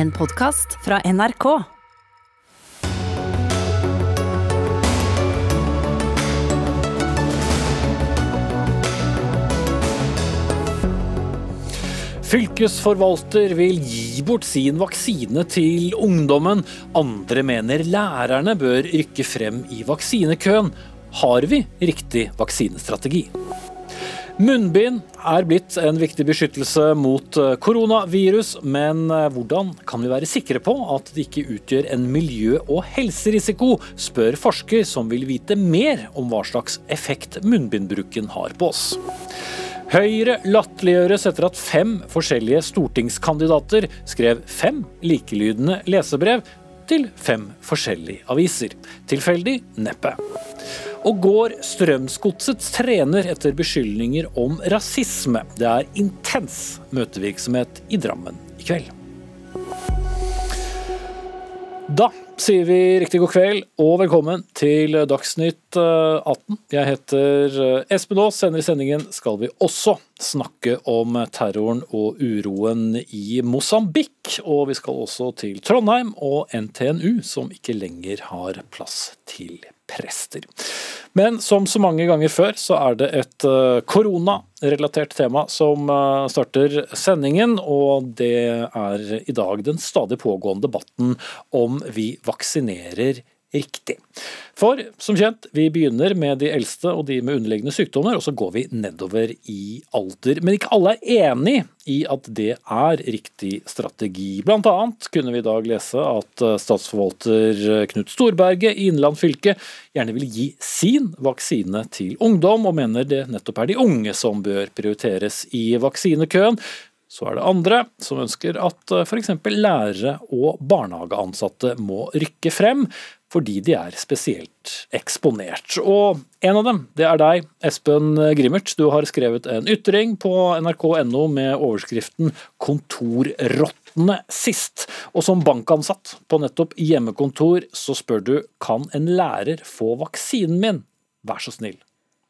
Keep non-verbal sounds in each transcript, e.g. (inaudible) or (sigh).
En podkast fra NRK. Fylkesforvalter vil gi bort sin vaksine til ungdommen. Andre mener lærerne bør rykke frem i vaksinekøen. Har vi riktig vaksinestrategi? Munnbind er blitt en viktig beskyttelse mot koronavirus, men hvordan kan vi være sikre på at det ikke utgjør en miljø- og helserisiko, spør forsker som vil vite mer om hva slags effekt munnbindbruken har på oss. Høyre latterliggjøres etter at fem forskjellige stortingskandidater skrev fem likelydende lesebrev til fem forskjellige aviser. Tilfeldig? Neppe. Og går Strømsgodsets trener etter beskyldninger om rasisme? Det er intens møtevirksomhet i Drammen i kveld. Da sier vi riktig god kveld og velkommen til Dagsnytt 18. Jeg heter Espen Aas. Senere i sendingen skal vi også snakke om terroren og uroen i Mosambik. Og vi skal også til Trondheim og NTNU, som ikke lenger har plass til prester. Men som så mange ganger før, så er det et koronarelatert tema som starter sendingen. Og det er i dag den stadig pågående debatten om vi vaksinerer riktig. For som kjent, vi begynner med de eldste og de med underliggende sykdommer, og så går vi nedover i alder. Men ikke alle er enig i at det er riktig strategi. Blant annet kunne vi i dag lese at statsforvalter Knut Storberget i Innland fylke gjerne vil gi sin vaksine til ungdom, og mener det nettopp er de unge som bør prioriteres i vaksinekøen. Så er det andre som ønsker at f.eks. lærere og barnehageansatte må rykke frem, fordi de er spesielt eksponert. Og en av dem, det er deg, Espen Grimert. Du har skrevet en ytring på nrk.no med overskriften 'Kontorrottene sist'. Og som bankansatt på nettopp hjemmekontor, så spør du kan en lærer få vaksinen min? Vær så snill.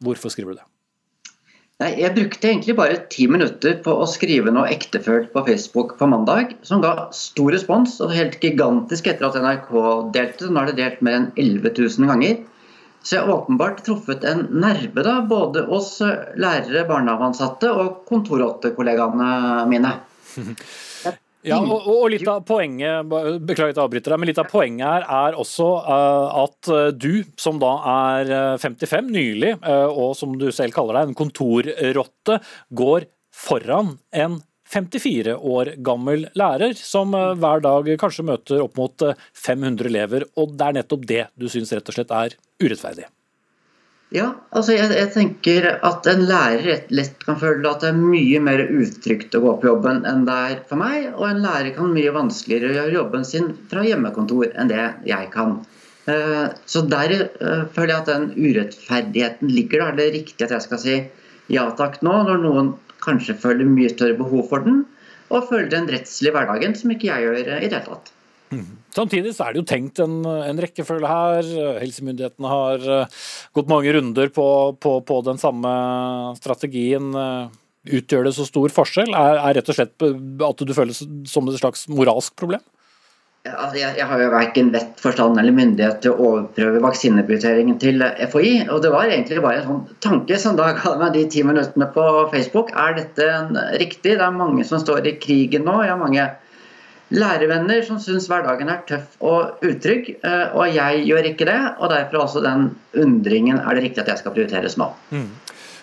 Hvorfor skriver du det? Nei, Jeg brukte egentlig bare ti minutter på å skrive noe ektefølt på Facebook på mandag, som ga stor respons. og Helt gigantisk etter at NRK delte. Nå er det delt mer enn 11 000 ganger. Så jeg har åpenbart truffet en nerve da, både hos lærere, barnehageansatte og kontorrottekollegaene mine. (laughs) Ja, og, og, litt av poenget beklager at jeg deg, men litt av poenget her er også uh, at du, som da er 55, nylig, uh, og som du selv kaller deg, en kontorrotte, går foran en 54 år gammel lærer, som hver dag kanskje møter opp mot 500 elever. Og det er nettopp det du syns rett og slett er urettferdig? Ja, altså jeg, jeg, tenker at en lærer lett kan føle at det er mye mer utrygt å gå på jobben enn det er for meg. Og en lærer kan mye vanskeligere gjøre jobben sin fra hjemmekontor enn det jeg kan. Så der føler jeg at den urettferdigheten ligger. Det er riktig at jeg skal si ja takk nå, når noen kanskje føler mye større behov for den, og føler den rettslige hverdagen som ikke jeg gjør i det hele tatt. Samtidig så er det jo tenkt en, en rekkefølge her. Helsemyndighetene har gått mange runder på, på, på, den samme strategien. Utgjør det så stor forskjell? Er, er rett og slett at du føles som et slags moralsk problem? Altså, jeg, jeg, har jo verken vett, forstand eller myndighet til å overprøve vaksineprioriteringen til FHI. Og det var egentlig bare en sånn tanke som da ga meg de ti minuttene på Facebook. Er dette riktig? Det er mange som står i krigen nå. Jeg har mange lærervenner som syns hverdagen er tøff og utrygg, og jeg gjør ikke det. Og derfor også den undringen er det riktig at jeg skal prioriteres nå. Mm.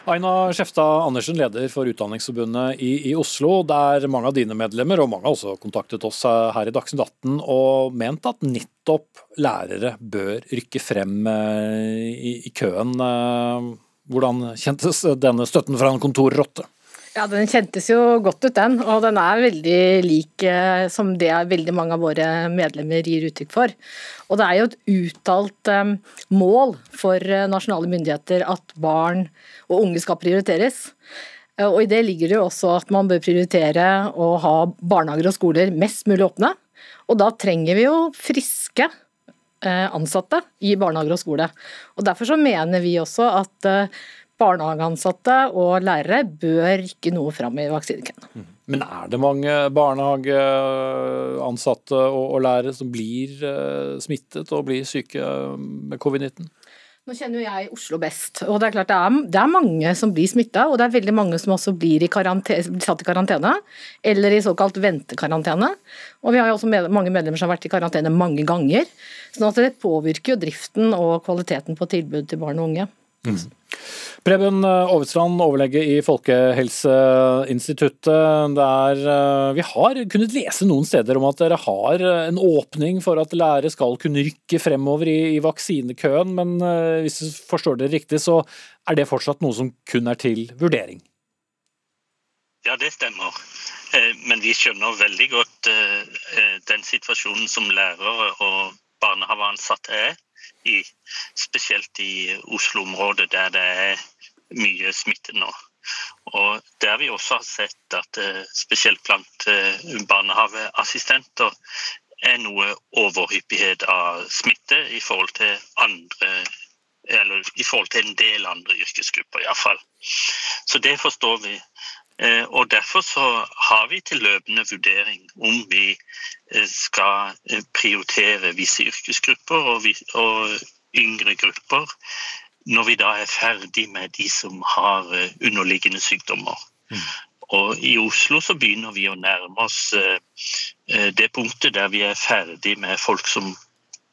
Aina Skjefta Andersen, leder for Utdanningsforbundet i, i, Oslo. Der mange av dine medlemmer, og mange har også kontaktet oss her i Dagsnytt 18 og ment at nettopp lærere bør rykke frem i, i køen. Hvordan kjentes denne støtten fra en kontorrotte? Ja, Den kjentes jo godt ut, den. Og den er veldig lik som det veldig mange av våre medlemmer gir uttrykk for. Og det er jo et uttalt um, mål for nasjonale myndigheter at barn og unge skal prioriteres. Og i det ligger det jo også at man bør prioritere å ha barnehager og skoler mest mulig åpne. Og da trenger vi jo friske ansatte i barnehager og skole. Og Derfor så mener vi også at barnehageansatte og lærere bør rykke noe fram i vaksinekøen. Men er det mange barnehageansatte og, og lærere som blir uh, smittet og blir syke med covid-19? Nå kjenner jo jeg Oslo best, og det er klart det er, det er mange som blir smitta. Og det er veldig mange som også blir i satt i karantene, eller i såkalt ventekarantene. Og vi har jo også med, mange medlemmer som har vært i karantene mange ganger. sånn det påvirker jo driften og kvaliteten på tilbud til barn og unge. Mm. Preben Aavitsland, overlege i Folkehelseinstituttet. Der, eh, vi har kunnet lese noen steder om at dere har en åpning for at lærere skal kunne rykke fremover i, i vaksinekøen, men eh, hvis du forstår det riktig, så er det fortsatt noe som kun er til vurdering? Ja, det stemmer. Eh, men vi skjønner veldig godt den situasjonen som lærere og barnehageansatte er i, spesielt i Oslo-området, der det er mye smitte nå. Og Der vi også har sett at eh, spesielt blant eh, barnehageassistenter er noe overhyppighet av smitte i forhold til andre eller i forhold til en del andre yrkesgrupper, iallfall. Så det forstår vi. Eh, og Derfor så har vi til løpende vurdering om vi skal eh, prioritere visse yrkesgrupper og, yngre grupper når vi da er ferdig med de som har underliggende sykdommer. Mm. Og I Oslo så begynner vi å nærme oss det punktet der vi er ferdig med folk som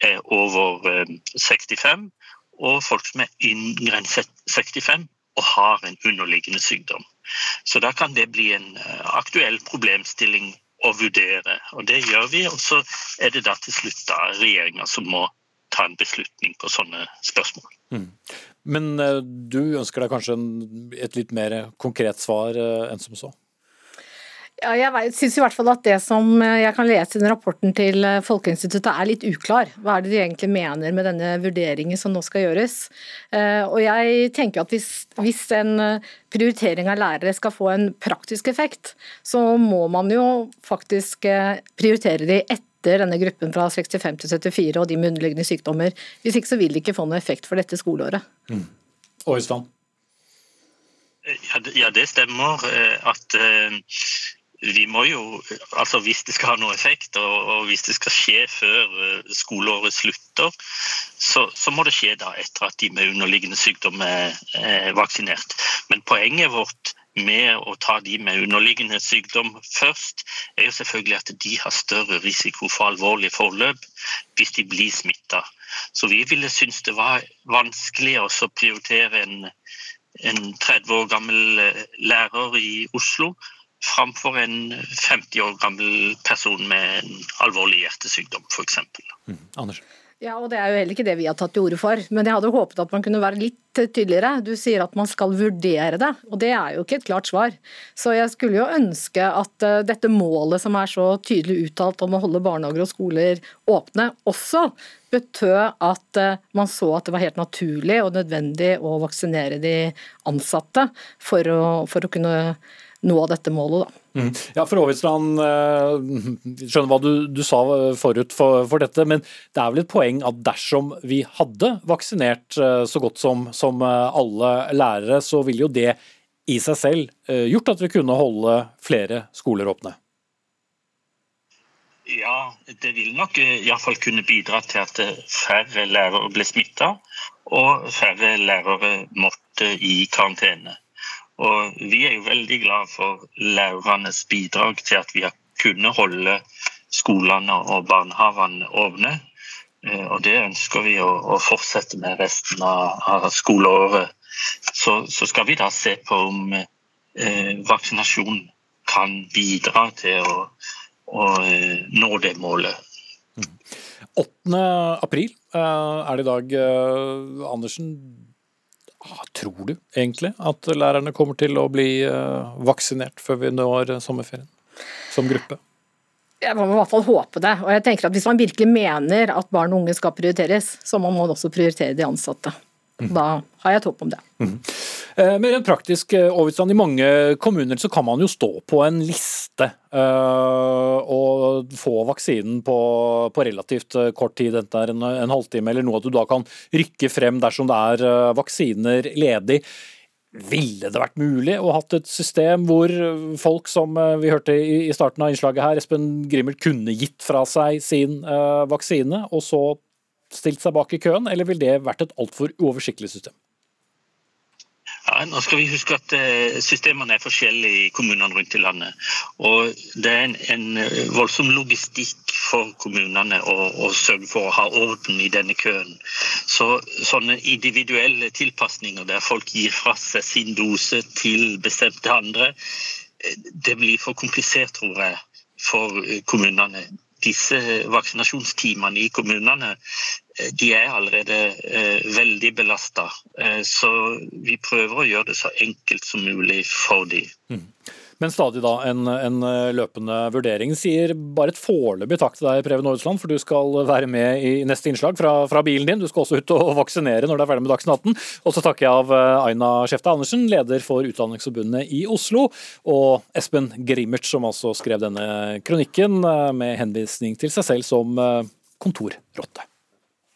er over 65, og folk som er yngre enn 65 og har en underliggende sykdom. Så da kan det bli en eh, aktuell problemstilling å vurdere. Og det gjør vi. Og så er det da til slutt da regjeringa som må ta en beslutning på sånne spørsmål. Mm. Men eh, du ønsker deg kanskje en, et litt mer konkret svar eh, enn som så? Ja, jeg syns i hvert fall at det som eh, jeg kan lese i den rapporten til eh, Folkeinstituttet er litt uklar. Hva er det de egentlig mener med denne vurderingen som nå skal gjøres? Eh, og jeg tenker at hvis, hvis en prioritering av lærere skal få en praktisk effekt, så må man jo faktisk prioritere de etter denne gruppen fra 65 til 74 og de med underliggende sykdommer. Hvis ikke så vil det ikke få noen effekt for dette skoleåret. Mm. Ja, det stemmer at vi må jo, altså Hvis det skal ha noe effekt, og, og hvis det skal skje før uh, skoleåret slutter, så, så, må det skje da etter at de med underliggende sykdom er, er vaksinert. Men poenget vårt med å ta de med underliggende sykdom først, er jo selvfølgelig at de har større risiko for alvorlig forløp hvis de blir smitta. Så vi ville synes det var vanskelig å prioritere en, en 30 år gammel eh, lærer i Oslo framfor en 50 år gammel person med en alvorlig hjertesykdom, f.eks. Mm. Anders? Ja, og Det er jo heller ikke det vi har tatt til orde for. Men jeg hadde håpet at man kunne være litt tydeligere. Du sier at man skal vurdere det, og det er jo ikke et klart svar. Så jeg skulle jo ønske at uh, dette målet som er så tydelig uttalt om å holde barnehager og skoler åpne, også betød at uh, man så at det var helt naturlig og nødvendig å vaksinere de ansatte for å, for å kunne nå dette målet. da. Mm. Ja, for Aavitsland, eh, skjønner hva du, du sa forut for, for, dette, men det er vel et poeng at dersom vi hadde vaksinert eh, så godt som, som eh, alle lærere, så ville jo det i seg selv gjort at vi kunne holde flere skoler åpne? Ja, det vil nok iallfall kunne bidra til at færre lærere ble smitta, og færre lærere måtte i karantene. Og vi er jo veldig glad for lærernes bidrag til at vi har kunnet holde skolene og barnehagene åpne. Eh, og det ønsker vi å, fortsette med resten av, skoleåret. Så, skal vi da se på om eh, vaksinasjon kan bidra til å, eh, nå det målet. 8. Mm. april er det i dag. Andersen, tror du egentlig at lærerne kommer til å bli eh, vaksinert før vi når sommerferien, som gruppe? Jeg må i hvert fall håpe det. Og jeg tenker at Hvis man virkelig mener at barn og unge skal prioriteres, så må man også prioritere de ansatte. Da har jeg et håp om det. Mm. Eh, mer enn praktisk, Aavitsland, I mange kommuner så kan man jo stå på en liste uh, og få vaksinen på, på, relativt eh, kort tid, enten det er en, en, halvtime eller noe, at du da kan rykke frem dersom det er vaksiner ledig. Ville det vært mulig å hatt et system hvor folk som eh, vi hørte i starten av innslaget her, Espen Grimmel, kunne gitt fra seg sin uh, vaksine, og så stilt seg bak i køen, eller vil det vært et altfor uoversiktlig system? Ja, nå skal vi huske at eh, Systemene er forskjellige i kommunene rundt i landet. og Det er en, en eh, voldsom logistikk for kommunene å, å, sørge for å ha orden i denne køen. Så Sånne individuelle tilpasninger der folk gir fra seg sin dose til bestemte andre, eh, det blir for komplisert, tror jeg, for kommunene disse vaksinasjonsteamene i kommunene de er allerede eh, veldig belasta. Eh, så vi prøver å gjøre det så enkelt som mulig for dem. Mm. Men stadig da en, en løpende vurdering. Sier bare et foreløpig takk til deg, Preben Aarhusland, for du skal være med i neste innslag fra, fra, bilen din. Du skal også ut og vaksinere når du er ferdig med Dagsnytt 18. Og så takker jeg av eh, Aina Skjefte Andersen, leder for Utdanningsforbundet i Oslo, og Espen Grimert, som altså skrev denne kronikken eh, med henvisning til seg selv som eh, kontorrotte.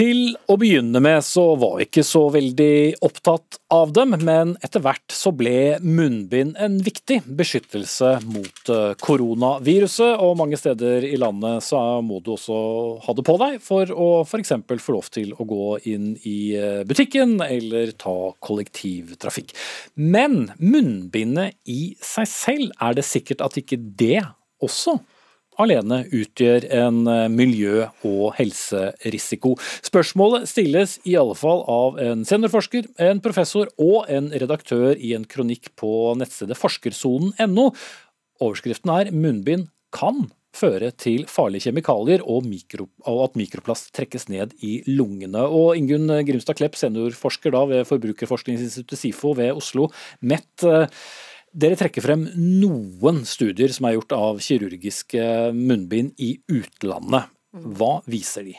Til å begynne med så var vi ikke så veldig opptatt av dem, men etter hvert så ble munnbind en viktig beskyttelse mot eh, koronaviruset, og mange steder i landet så må du også ha det på deg for å f.eks. få lov til å gå inn i eh, butikken eller ta kollektivtrafikk. Men munnbindet i seg selv, er det sikkert at ikke det også alene utgjør en eh, miljø- og helserisiko. Spørsmålet stilles i alle fall av en seniorforsker, en professor og en redaktør i en kronikk på nettstedet forskersonen.no. Overskriften er 'Munnbind kan føre til farlige kjemikalier og, mikro, og, at mikroplast trekkes ned i lungene. Og Ingunn Grimstad Klepp, seniorforsker ved Forbrukerforskningsinstituttet SIFO ved Oslo MET. Dere trekker frem noen studier som er gjort av kirurgiske munnbind i utlandet. Hva viser de?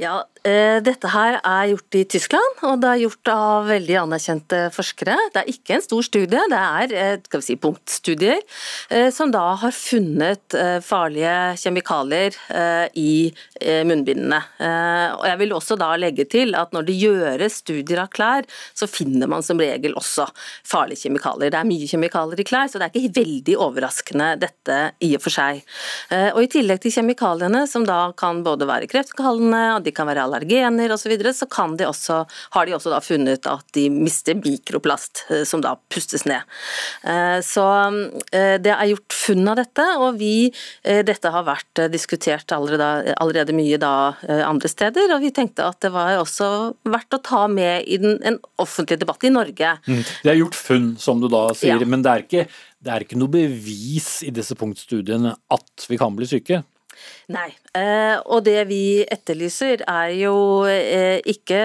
Ja, eh, Dette her er gjort i Tyskland, og det er gjort av veldig anerkjente forskere. Det er ikke en stor studie, det er eh, skal vi si, punktstudier, eh, som da har funnet farlige kjemikalier i munnbindene. Og Jeg vil også da legge til at når det gjøres studier av klær, så finner man som regel også farlige kjemikalier. Det er mye kjemikalier i klær, så det er ikke veldig overraskende dette i og for seg. Og I tillegg til kjemikaliene, som da kan både være kreftskallende, og de kan være allergener osv., så, videre, så kan de også, har de også funnet at de mister mikroplast, eh, som da pustes ned. Eh, så eh, det er gjort funn av dette, og vi, dette har vært diskutert allerede, allerede mye da andre steder, og vi tenkte at det var også verdt å ta med i den, en offentlig debatt i Norge. Mm. Det er gjort funn, som du da sier, ja. men det er, ikke, det er ikke noe bevis i disse punktstudiene at vi kan bli syke? Nei, eh, og det vi etterlyser er jo eh, ikke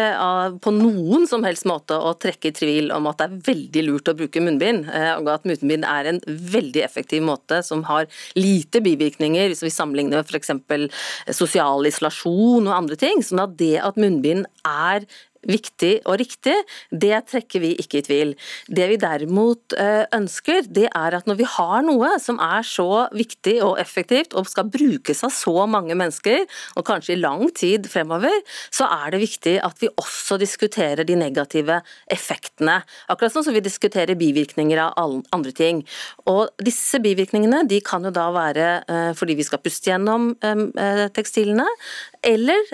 på noen som helst måte å trekke i tvil om at det er veldig lurt å bruke munnbind, eh, og at munnbind er en veldig effektiv måte som har lite bivirkninger, hvis vi sammenligner med f.eks. sosial isolasjon og andre ting. sånn at det at munnbind er viktig og riktig, det trekker vi ikke i tvil. Det vi derimot eh, ønsker, det er at når vi har noe som er så viktig og effektivt og skal brukes av så mange mennesker, og kanskje i lang tid fremover, så er det viktig at vi også diskuterer de negative effektene. Akkurat sånn som vi diskuterer bivirkninger av andre ting. Og disse bivirkningene de kan jo da være eh, fordi vi skal puste gjennom eh, tekstilene, eller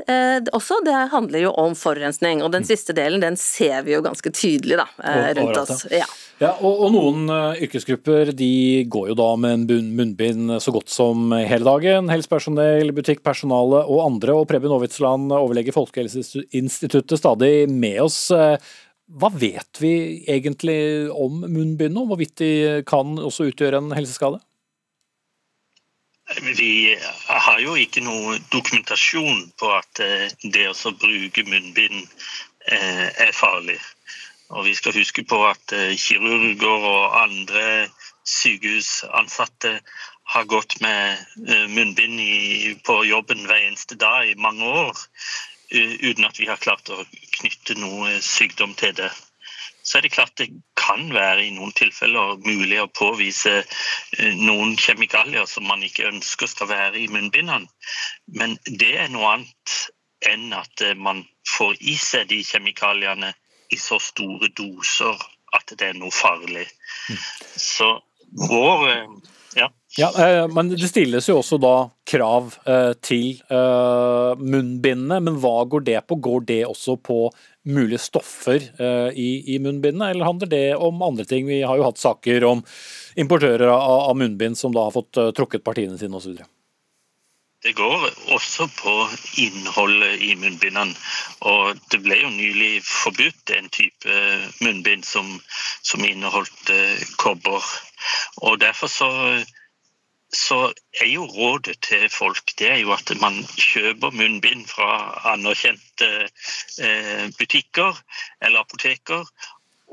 også det handler jo om forurensning. og den siste delen den ser vi jo ganske tydelig da, eh, rundt oss. Ja. Ja, og, og, Noen uh, yrkesgrupper de går jo da med en munnbind så godt som hele dagen. Helsepersonell, butikkpersonale og andre. og Preben Aavitsland, overlege Folkehelseinstituttet, stadig med oss. Uh, hva vet vi egentlig om munnbind og Hvorvidt de kan også utgjøre en helseskade? Vi har jo ikke noe dokumentasjon på at det å bruke munnbind Eh, er farlig. Og vi skal huske på at eh, kirurger og andre sykehusansatte har gått med eh, munnbind på jobben hver eneste dag i mange år uten at vi har klart å knytte noe sykdom til det. Så er det klart det kan være i noen tilfeller mulig å påvise eh, noen kjemikalier som man ikke ønsker skal være i munnbindene. Men det er noe annet enn at eh, man får i seg de kjemikaliene i så store doser at det er noe farlig. Så vår ja. ja. Men det stilles jo også da krav til munnbindene. Men hva går det på? Går det også på mulige stoffer i, munnbindene, eller handler det om andre ting? Vi har jo hatt saker om importører av, munnbind som da har fått trukket partiene sine osv. Det går også på innholdet i munnbindene. Og det ble jo nylig forbudt en type munnbind som, som inneholdt kobber. Og derfor så så er jo rådet til folk det er jo at man kjøper munnbind fra anerkjente eh, butikker eller apoteker,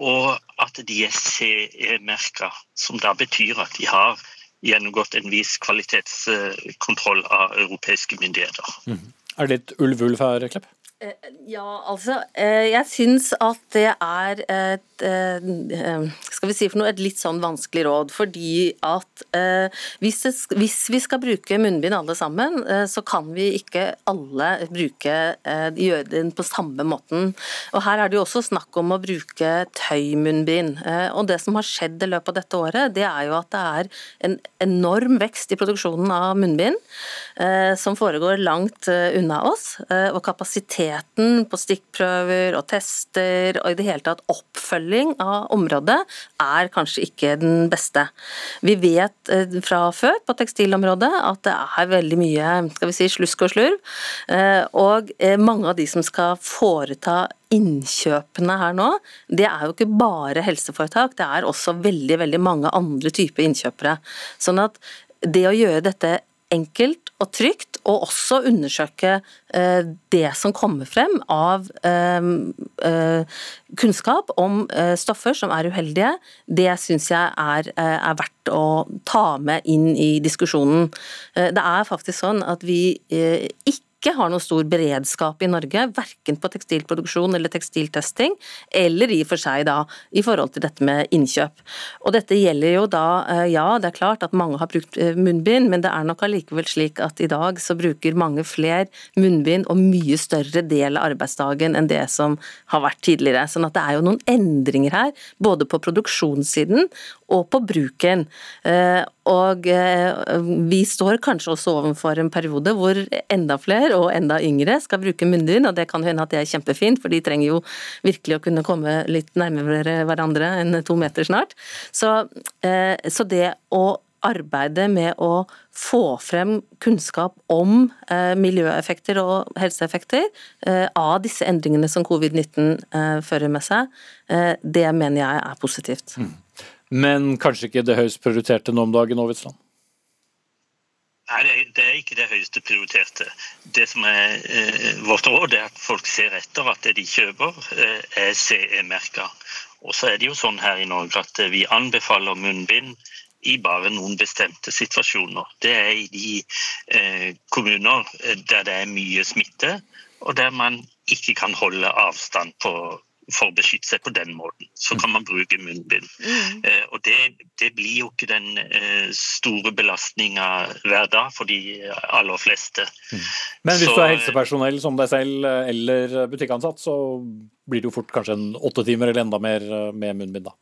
og at de er CE-merka, som da betyr at de har gjennomgått en viss kvalitetskontroll av europeiske myndigheter. Mm. Er det litt ulv-ulv her, Klepp? Eh, ja, altså eh, Jeg syns at det er et eh, Skal vi si for noe, et litt sånn vanskelig råd. Fordi at hvis, vi skal bruke munnbind alle sammen, så kan vi ikke alle bruke gjøre den på samme måten. Og her er det jo også snakk om å bruke tøymunnbind. Og det som har skjedd i løpet av dette året, det er jo at det er en enorm vekst i produksjonen av munnbind, som foregår langt unna oss. Og kapasiteten kvaliteten på stikkprøver og tester og i det hele tatt oppfølging av området er kanskje ikke den beste. Vi vet eh, fra før på tekstilområdet at det er veldig mye skal vi si, slusk og slurv. Eh, og eh, mange av de som skal foreta innkjøpene her nå, det er jo ikke bare helseforetak, det er også veldig veldig mange andre typer innkjøpere. Sånn at det å gjøre dette enkelt og trygt, og også undersøke eh, det som kommer frem av eh, eh, kunnskap om stoffer som er uheldige, det syns jeg er, er, verdt å ta med inn i diskusjonen. Det er faktisk sånn at vi ikke ikke har noen stor beredskap i Norge, verken på tekstilproduksjon eller tekstiltesting, eller i og for seg da i forhold til dette med innkjøp. Og dette gjelder jo da, eh, ja det er klart at mange har brukt eh, munnbind, men det er nok allikevel slik at i dag så bruker mange flere munnbind og mye større del av arbeidsdagen enn det som har vært tidligere. Sånn at det er jo noen endringer her, både på produksjonssiden og på bruken. Eh, og vi står kanskje også overfor en periode hvor enda flere og enda yngre skal bruke munnbind, og det kan hende at det er kjempefint, for de trenger jo virkelig å kunne komme litt nærmere hverandre enn to meter snart. Så, eh, så det å arbeide med å få frem kunnskap om eh, miljøeffekter og helseeffekter eh, av disse endringene som covid-19 eh, fører med seg, eh, det mener jeg er positivt. Mm. Men kanskje ikke det høyest prioriterte nå om dagen, Aavitsland? Nei, det er ikke det høyeste prioriterte. Det som er eh, Vårt råd er at folk ser etter at det de kjøper, eh, er CE-merka. Og så er det jo sånn her i Norge at vi anbefaler munnbind i bare noen bestemte situasjoner. Det er i de eh, kommuner eh, der det er mye smitte, og der man ikke kan holde avstand på for å beskytte seg på den måten. Så kan man bruke munnbind. Mm. Eh, og det, det, blir jo ikke den eh, store belastninga hver dag for de aller fleste. Mm. Men hvis så, du er helsepersonell som deg selv eh, eller butikkansatt, så blir det jo fort kanskje en åtte timer eller enda mer eh, med munnbind, da?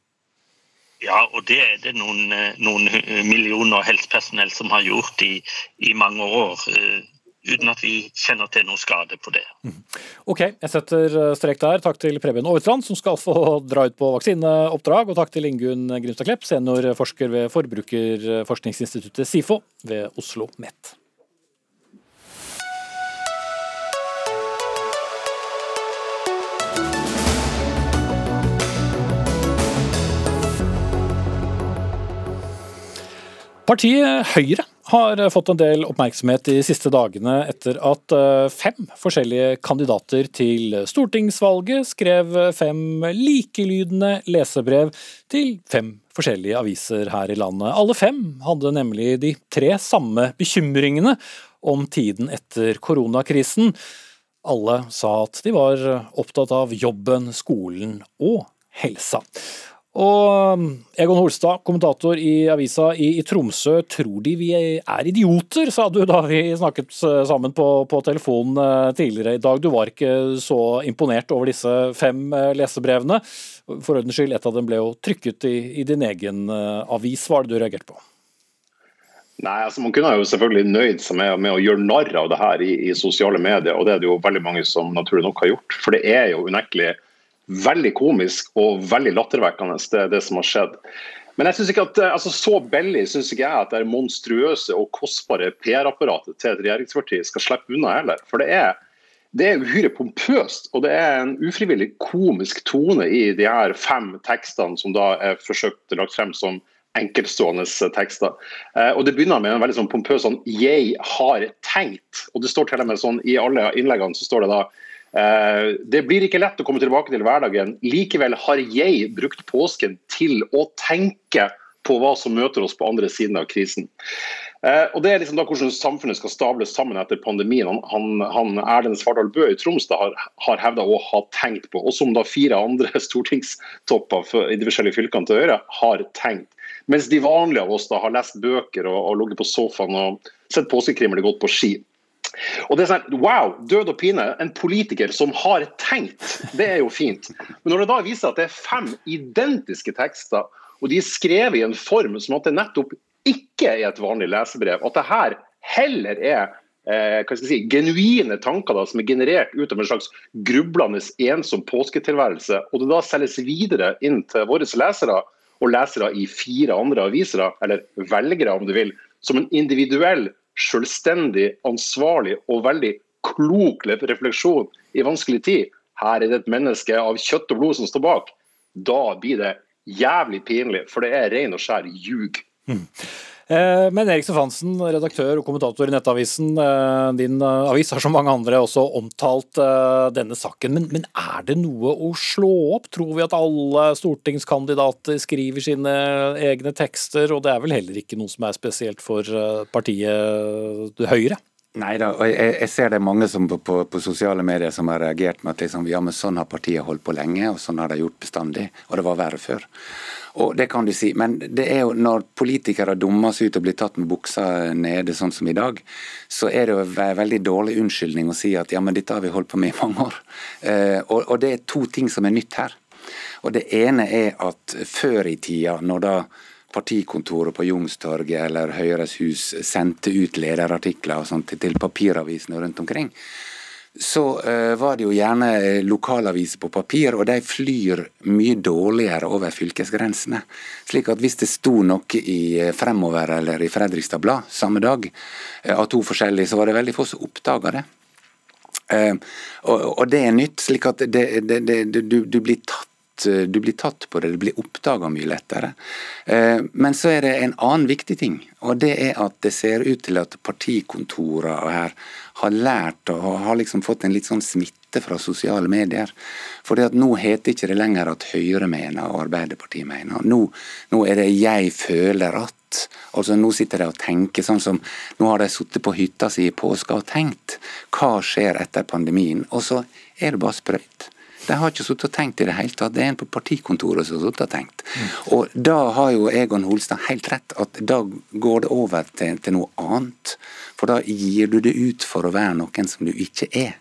Ja, og det er det noen, eh, noen millioner helsepersonell som har gjort i, i mange år uten at vi kjenner til noe skade på det. Mhm. Ok, jeg setter eh, strek der. Takk til Preben Aavitsland, som skal få dra ut på vaksineoppdrag. Og takk til Ingunn Grimstad Klepp, seniorforsker ved Forbrukerforskningsinstituttet SIFO ved Oslo MET. Partiet Høyre har fått en del oppmerksomhet de siste dagene etter at eh, fem forskjellige kandidater til stortingsvalget skrev fem likelydende lesebrev til fem forskjellige aviser her i landet. Alle fem hadde nemlig de tre samme bekymringene om tiden etter koronakrisen. Alle sa at de var opptatt av jobben, skolen og helsa. Og um, Egon Holstad, kommentator i avisa i, i, Tromsø. Tror de vi er idioter, sa du da vi snakket sammen på, på telefon eh, tidligere i dag. Du var ikke så imponert over disse fem eh, lesebrevene. For ordens skyld, et av dem ble jo trykket i, i din egen eh, avis. Hva er det du reagerte på? Nei, altså Man kunne jo selvfølgelig nøyd seg med, med, å gjøre narr av det her i, i, sosiale medier, og det er det jo veldig mange som naturlig nok har gjort. For det er jo unektelig veldig komisk og veldig lattervekkende, det, det som har skjedd. Men jeg synes ikke at, altså så billig syns ikke jeg at det monstruøse og kostbare PR-apparatet til et regjeringsparti skal slippe unna heller. For det er, det er uhyre pompøst, og det er en ufrivillig komisk tone i de her fem tekstene som da er forsøkt lagt frem som enkeltstående tekster. Eh, og Det begynner med en veldig sånn pompøs sånn 'jeg har tenkt'. og det står til og med sånn I alle innleggene så står det da eh, det blir ikke lett å komme tilbake til hverdagen. Likevel har jeg brukt påsken til å tenke på hva som møter oss på andre siden av krisen. Eh, og Det er liksom da hvordan samfunnet skal stables sammen etter pandemien. Han, han Erlend Svardal Bø i Troms da har, har hevda å ha tenkt på, og som da fire andre (laughs) stortingstopper i de forskjellige fylkene til Høyre har tenkt. Mens de vanlige av oss da har lest bøker og, og ligget på sofaen og sett påskekrim eller gått på ski. Og det er sånn, Wow, død og pine. En politiker som har tenkt. Det er jo fint. Men når det da viser at det er fem identiske tekster, og de er skrevet i en form som at det nettopp ikke er et vanlig lesebrev, at det her heller er eh, si, genuine tanker da, som er generert ut av en slags grublende, ensom påsketilværelse, og det da selges videre inn til våre lesere, og lesere i fire andre aviser, eller velgere om du vil, som en individuell, selvstendig, ansvarlig og veldig klok refleksjon i vanskelig tid. Her er det et menneske av kjøtt og blod som står bak. Da blir det jævlig pinlig, for det er ren og skjær ljug. Mm. Eh, men Erik Stefansen, redaktør og kommentator i Nettavisen. Eh, din eh, avis har som mange andre også omtalt denne saken. Men, men, er det noe å slå opp? Tror vi at alle stortingskandidater skriver sine egne tekster? Og det er vel heller ikke noe som er spesielt for partiet Høyre? Nei da, og jeg, jeg, ser det er mange som på, på, på, sosiale medier som har reagert med at liksom, ja, men sånn har partiet holdt på lenge, og sånn har de gjort bestandig, og det var verre før. Og det kan du si, men det er jo når politikere dummer seg ut og blir tatt med buksa nede, sånn som i dag, så er det jo en veldig dårlig unnskyldning å si at ja, men dette har vi holdt på med i mange år. Eh, og, og det er to ting som er nytt her. Og Det ene er at før i tida, når da partikontoret på Youngstorget eller Høyres hus sendte ut lederartikler og sånt til papiravisene rundt omkring, så uh, var det jo gjerne eh, lokalaviser på papir, og de flyr mye dårligere over fylkesgrensene. Slik at hvis det sto noe i eh, Fremover eller i Fredrikstad Blad samme dag, av to forskjellige, så var det veldig få som oppdaga det. Og, det er nytt, slik at det, det, det, du, du, blir tatt du blir tatt på det, det blir oppdaga mye lettere. Men så er det en annen viktig ting, og det er at det ser ut til at partikontorene her har lært og har liksom fått en litt sånn smitte fra sosiale medier. For nå heter ikke det lenger at Høyre mener og Arbeiderpartiet mener. Nå, nå er det 'jeg føler at'. Altså Nå sitter de og tenker sånn som Nå har de sittet på hytta si i påska og tenkt. Hva skjer etter pandemien? Og så er det bare sprøyt. De har ikke sittet og tenkt i det hele tatt. Det er en på partikontoret som har sittet og tenkt. Mm. Og da har jo Egon Holstad helt rett, at da går det over til, til noe annet. For da gir du det ut for å være noen som du ikke er.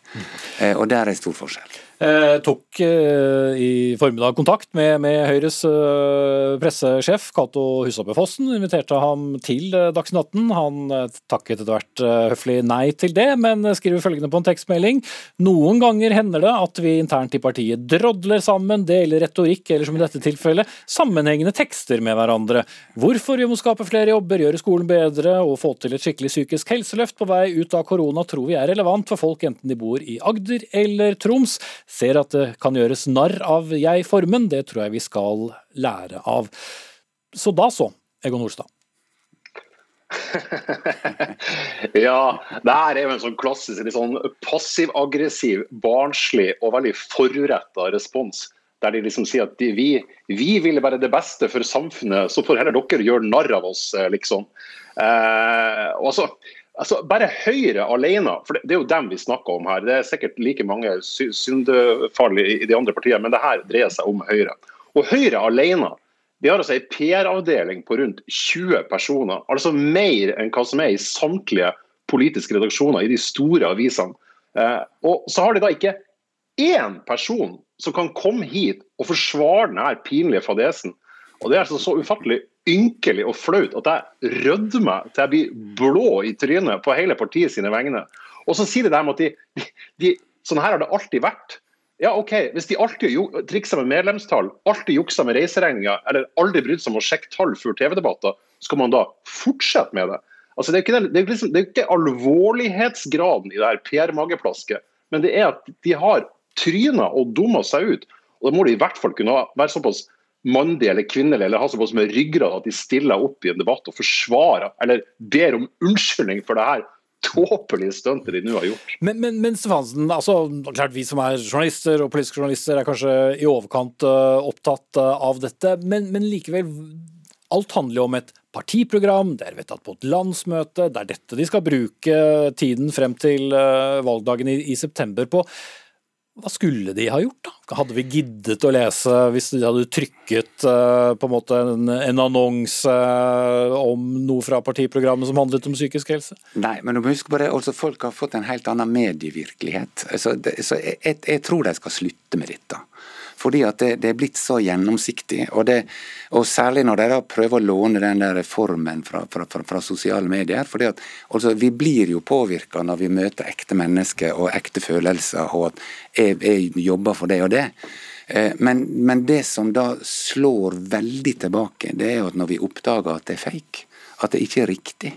Eh, og der er stor forskjell. Eh, tok eh, i formiddag kontakt med, med Høyres eh, pressesjef Cato Husabø Fossen. Inviterte ham til Dagsnytt 18. Han takket etter hvert høflig nei til det, men skriver følgende på en tekstmelding. Noen ganger hender det at vi internt i partiet drodler sammen, deler retorikk, eller som i dette tilfellet, sammenhengende tekster med hverandre. Hvorfor vi må skape flere jobber, gjøre skolen bedre og få til et skikkelig psykisk helseløft på vei ut av korona, tror vi er relevant for folk enten de bor i Agder eller Troms ser at det kan gjøres narr av jeg-formen, det tror jeg vi skal lære av. Så da så, Egon Holstad. (laughs) ja, det her er jo en sånn klassisk litt sånn passiv-aggressiv, barnslig og veldig foruretta respons. Der de liksom sier at de, vi, vi vil være det beste for samfunnet, så får heller dere gjøre narr av oss, eh, liksom. Eh, og så, Altså, Bare Høyre alene, for det er jo dem vi snakker om her. Det er sikkert like mange syndefall i de andre partiene, men det her dreier seg om Høyre. Og Høyre alene de har altså en PR-avdeling på rundt 20 personer. Altså mer enn hva som er i samtlige politiske redaksjoner i de store avisene. Eh, og så har de da ikke én person som kan komme hit og forsvare denne pinlige fadesen. Og Det er altså så ufattelig ynkelig og flaut at jeg rødmer til jeg blir blå i trynet på hele partiet sine vegne. Og så sier de dem at de, de, sånn her har det alltid vært. Ja, ok, Hvis de alltid trikser med medlemstall, alltid jukser med reiseregninger, eller aldri brydd seg om å sjekke tall før TV-debatter, skal man da fortsette med det? Altså, det, er ikke, det, er liksom, det er ikke alvorlighetsgraden i det her PR-mageplasket, men det er at de har tryna og dumma seg ut. Og Da må de i hvert fall kunne være såpass mandige eller kvinnelige eller har såpass med ryggrad at de stiller opp i en debatt og forsvarer eller ber om unnskyldning for det her tåpelige stuntet de nå har gjort. Men, men, men Stefansen, altså, klart vi som er journalister og politiske journalister er kanskje i overkant uh, opptatt uh, av dette, men, men, likevel Alt handler jo om et partiprogram, det er vedtatt på et landsmøte, det er dette de skal bruke tiden frem til uh, valgdagen i, i september på. Hva skulle de ha gjort, da? Hadde vi giddet å lese hvis de hadde trykket uh, på en måte en, en annonse uh, om noe fra partiprogrammet som handlet om psykisk helse? Nei, men du må huske på det, altså folk har fått en helt annen medievirkelighet. Altså, det, så jeg, jeg, tror de skal slutte med dette. Fordi at det, det er blitt så gjennomsiktig. Og, det, og, særlig når de da prøver å låne den der formen fra, fra, fra, fra sosiale medier. fordi at altså, Vi blir jo påvirka når vi møter ekte mennesker og ekte følelser, og at jeg, jeg jobber for det og det. Eh, men, men, det som da slår veldig tilbake, det er jo at når vi oppdager at det er fake, at det ikke er riktig.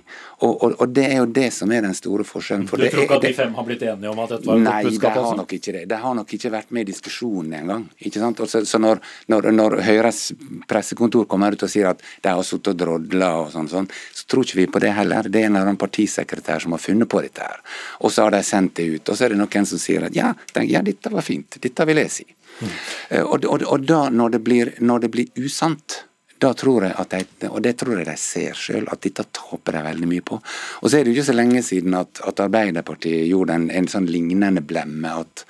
Og, og, og, det er jo det som er den store forskjellen. For du tror ikke at de fem har blitt enige om at dette var Nei, de har nok ikke det. De har nok ikke vært med i diskusjonen engang. Så, så når, når, når, Høyres pressekontor kommer ut og sier at de har sittet og drodla og sånn, sånn, så tror ikke vi på det heller. Det er en eller annen partisekretær som har funnet på dette her. Og så har de sendt det ut. Og så er det noen som sier at ja, ja dette var fint. Dette vil jeg si. Mm. Og, og, da, når det blir, når det blir usant da tror jeg at de, og det tror jeg de ser sjøl, at dette taper de veldig mye på. Og så er det jo ikke så lenge siden at, at Arbeiderpartiet gjorde en, en sånn lignende blemme. at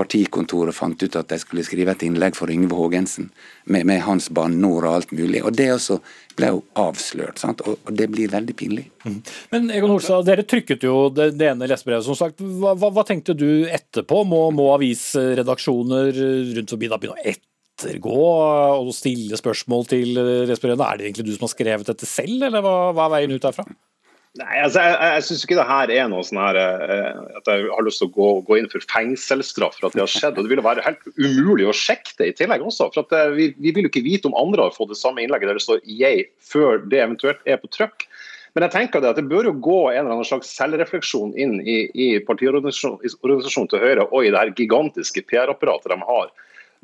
partikontoret fant ut at de skulle skrive et innlegg for Yngve Haagensen med, med hans banneord og alt mulig. Og Det også ble jo avslørt, sant? Og, og det blir veldig pinlig. Mm. Men Egon Holstad, dere trykket jo det, det ene lesebrevet, som sagt. Hva, hva, hva, tenkte du etterpå? Må, må avisredaksjoner rundt forbi da begynne å ettergå og stille spørsmål til respirerende? Er det egentlig du som har skrevet dette selv, eller hva, hva er veien ut derfra? Nei, altså, Jeg, jeg syns ikke det her er noe sånn her eh, at jeg har lyst til å gå, gå inn for fengselsstraff for at det har skjedd. og Det ville være helt umulig å sjekke det i tillegg også. for at eh, vi, vi vil jo ikke vite om andre har fått det samme innlegget der det står 'jeg' før det eventuelt er på trykk. Men jeg tenker det at det bør jo gå en eller annen slags selvrefleksjon inn i, i partiorganisasjonen til Høyre og i det her gigantiske PR-apparatet de har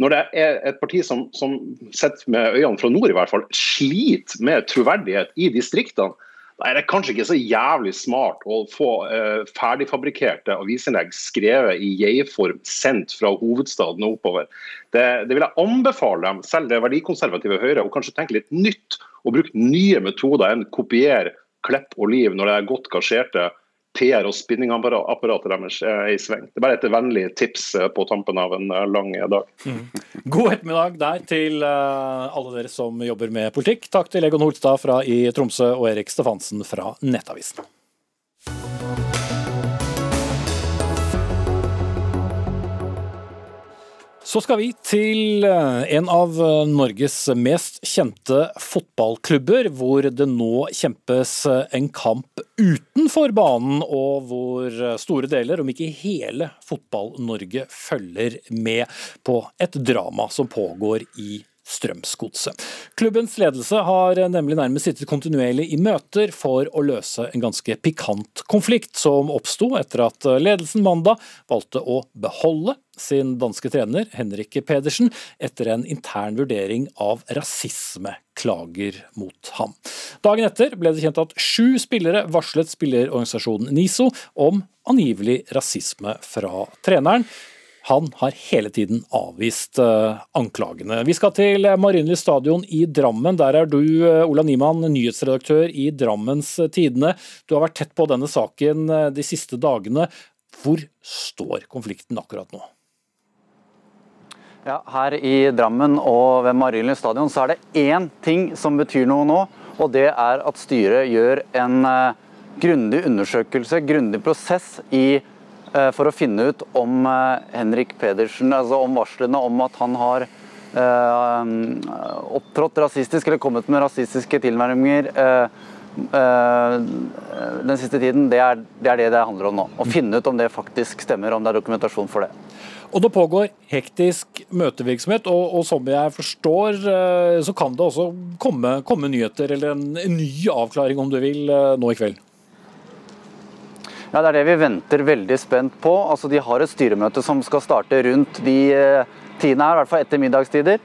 når det er et parti som, som sett med øynene fra nord i hvert fall, sliter med troverdighet i distriktene, da er det kanskje ikke så jævlig smart å få eh, ferdigfabrikkerte avisinnlegg skrevet i jeg-form sendt fra hovedstaden og oppover. Det, det, vil jeg anbefale dem, selv det verdikonservative Høyre, å kanskje tenke litt nytt og bruke nye metoder enn kopiere Klepp og Liv når det er godt gasjerte PR- og spinningapparatet deres er i sving. Det er bare et vennlig tips eh, på tampen av en eh, lang dag. Mm. God ettermiddag der til eh, alle dere som jobber med politikk. Takk til Egon Holstad fra i Tromsø og Erik Stefansen fra Nettavisen. Så skal vi til eh, en av eh, Norges mest kjente fotballklubber, hvor det nå kjempes eh, en kamp utenfor banen, og hvor store deler, om ikke hele Fotball-Norge, følger med på et drama som pågår i Strømsgodset. Klubbens ledelse har nemlig nærmest sittet kontinuerlig i møter for å løse en ganske pikant konflikt som oppsto etter at ledelsen mandag valgte å beholde sin danske trener Henrik Pedersen etter en intern vurdering av rasismeklager mot ham. Dagen etter ble det kjent at sju spillere varslet spillerorganisasjonen NISO om angivelig rasisme fra treneren. Han har hele tiden avvist uh, anklagene. Vi skal til Marienlyst stadion i Drammen. Der er du, uh, Ola Niemann, nyhetsredaktør i Drammens Tidende. Du har vært tett på denne saken de siste dagene. Hvor står konflikten akkurat nå? Ja, her i Drammen og ved Marienlyst stadion så er det én ting som betyr noe nå. Og det er at styret gjør en grundig undersøkelse, grundig prosess i, for å finne ut om uh, Henrik Pedersen, altså om varslene om at han har opptrådt rasistisk eller kommet med rasistiske tilnærminger den siste tiden, det er, det er det det handler om nå. Å finne ut om det faktisk stemmer, om det er dokumentasjon for det. Og det pågår hektisk møtevirksomhet, og, og, som jeg forstår, eh, så kan det også komme, komme nyheter, eller en, en, ny avklaring om du vil, eh, nå i kveld? Ja, Det er det vi venter veldig spent på. Altså, De har et styremøte som skal starte rundt de tiende her, i hvert fall etter middagstider.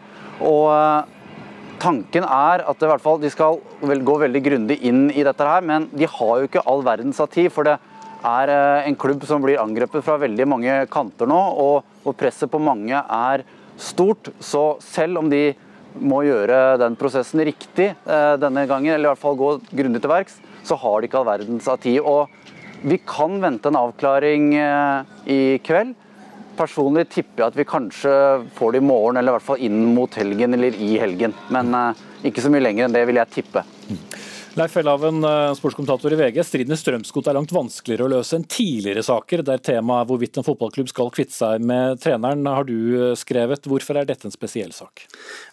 Og Tanken er at fall de skal gå veldig grundig inn i dette her, men de har jo ikke all verdens av tid. for det er eh, en klubb som blir angrepet fra veldig mange kanter nå, og, og presset på mange er stort. Så selv om de må gjøre den prosessen riktig eh, denne gangen, eller i hvert fall gå grundig til verks, så har de ikke all verdens av tid. Og vi kan vente en avklaring eh, i kveld. Personlig tipper jeg at vi kanskje får det i morgen, eller i hvert fall inn mot helgen eller i helgen. Men ikke så mye lenger enn det, vil jeg tippe. Leif Elhaven, eh, sportskommentator i VG. Striden i Strømsgodt er langt vanskeligere å løse enn tidligere saker, der temaet er hvorvidt en fotballklubb skal kvitte seg med treneren, har du eh, skrevet. Hvorfor er dette en spesiell sak?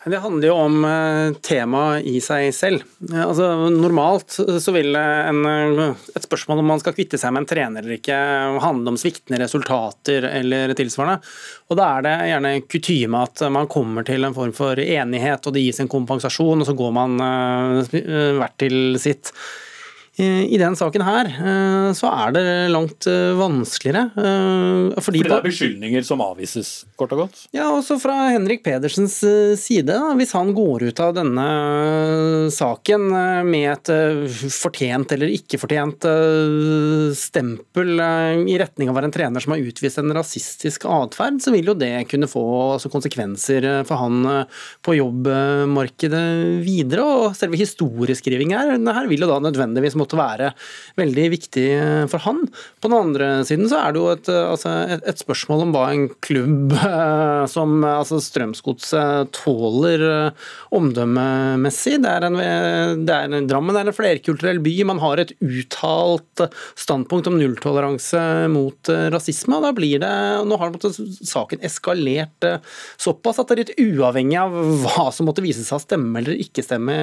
Det handler jo om eh, temaet i seg selv. Altså, normalt så vil en, et spørsmål om man skal kvitte seg med en trener eller ikke, handle om sviktende resultater eller tilsvarende. Og Da er det gjerne kutyme at man kommer til en form for enighet og det gis en kompensasjon, og så går man hvert til sitt. I den saken her eh, så er det langt eh, vanskeligere. Eh, fordi, fordi det er beskyldninger som avvises, kort og godt? Ja, også fra Henrik Pedersens side. Hvis han går ut av denne saken med et fortjent eller ikke fortjent stempel i retning av å være en trener som har utvist en rasistisk atferd, så vil jo det kunne få altså, konsekvenser for han på jobbmarkedet videre. Og selve historieskrivingen her, her vil jo da nødvendigvis måtte måtte være veldig viktig for han. På den andre siden så er det jo et, altså et, et spørsmål om hva en klubb eh, som altså Strømsgodset tåler eh, omdømmemessig. Det er, en, det er en Drammen er en flerkulturell by. Man har et uttalt standpunkt om nulltoleranse mot eh, rasisme. og da blir det, Nå har saken eskalert såpass at det er litt uavhengig av hva som måtte vise seg å stemme eller ikke stemme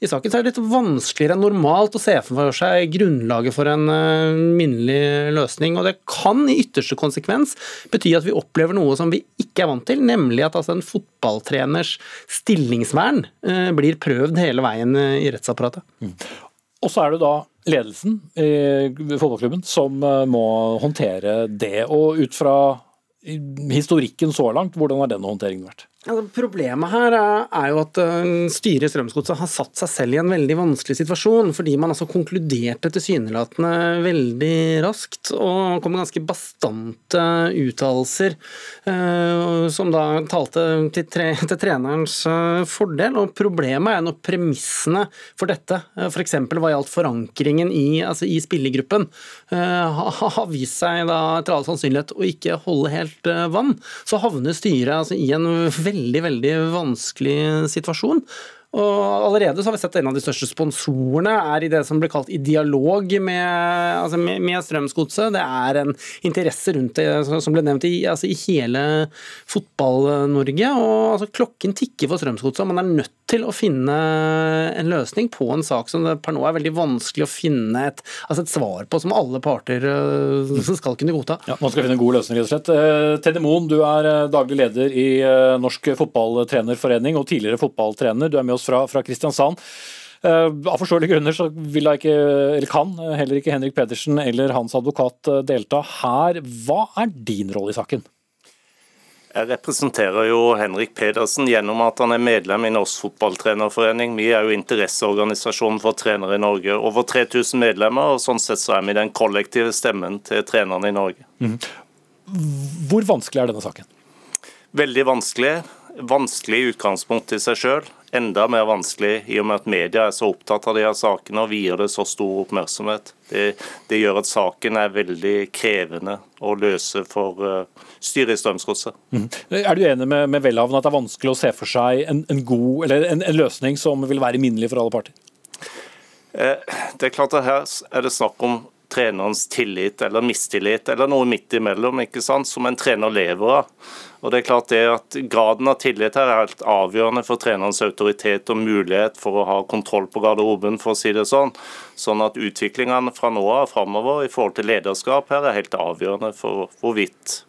i saken, så er det litt vanskeligere enn normalt å se for for seg grunnlaget for en uh, minnelig løsning. og Det kan i ytterste konsekvens bety at vi opplever noe som vi ikke er vant til, nemlig at altså, en fotballtreners stillingsvern uh, blir prøvd hele veien uh, i rettsapparatet. Mm. Og så er det da ledelsen i fotballklubben som må håndtere det. Og ut fra historikken så langt, hvordan har den håndteringen vært? Altså, problemet her er jo at uh, styret i Strømsgodset har satt seg selv i en veldig vanskelig situasjon, fordi man altså konkluderte tilsynelatende veldig raskt og kom med ganske bastante uttalelser uh, som da talte til, tre, til trenerens uh, fordel. Og problemet er når premissene for dette, f.eks. hva gjaldt forankringen i, altså i spillergruppen, har vist seg da etter all sannsynlighet å ikke holde helt vann, så havner styret altså i en veldig veldig, veldig vanskelig situasjon. Og Allerede så har vi sett at en av de største sponsorene er i det som blir kalt i dialog med, altså med, Strømsgodset. Det er en interesse rundt det som ble nevnt i, altså i hele Fotball-Norge. og altså Klokken tikker for Strømsgodset. Man er nødt til å finne en løsning på en sak som det per nå er veldig vanskelig å finne et, altså et svar på, som alle parter uh, (laughs) skal kunne godta. Ja, Man skal finne en god løsning, rett og slett. Uh, Teddy Moen, du er uh, daglig leder i Norsk Fotballtrenerforening og tidligere fotballtrener. Du er med oss fra, fra Kristiansand. Av forståelige grunner så vil ikke, eller kan heller ikke Henrik Pedersen eller hans advokat delta her. Hva er din rolle i saken? Jeg representerer jo Henrik Pedersen gjennom at han er medlem i Norsk Fotballtrenerforening. Vi er jo interesseorganisasjonen for trenere i Norge. Over 3000 medlemmer, og sånn sett så er vi den kollektive stemmen til trenerne i Norge. Mm. Hvor vanskelig er denne saken? Veldig vanskelig. Vanskelig utgangspunkt i seg sjøl. Enda mer vanskelig i og med at media er så opptatt av de her sakene og vier det så stor oppmerksomhet. Det, det gjør at saken er veldig krevende å løse for uh, styret i Strømsgodset. Mm. Er du enig med, med Welhaven at det er vanskelig å se for seg en, en god, eller en, en, løsning som vil være minnelig for alle parter? Eh, det er klart at Her er det snakk om trenerens tillit eller mistillit, eller noe midt imellom, ikke sant, som en trener lever av. Og det er klart det at Graden av tillit her er helt avgjørende for trenerens autoritet og mulighet for å ha kontroll på garderoben, for å si det sånn. Sånn at utviklingen fra nå av framover i forhold til lederskap her er helt avgjørende for hvorvidt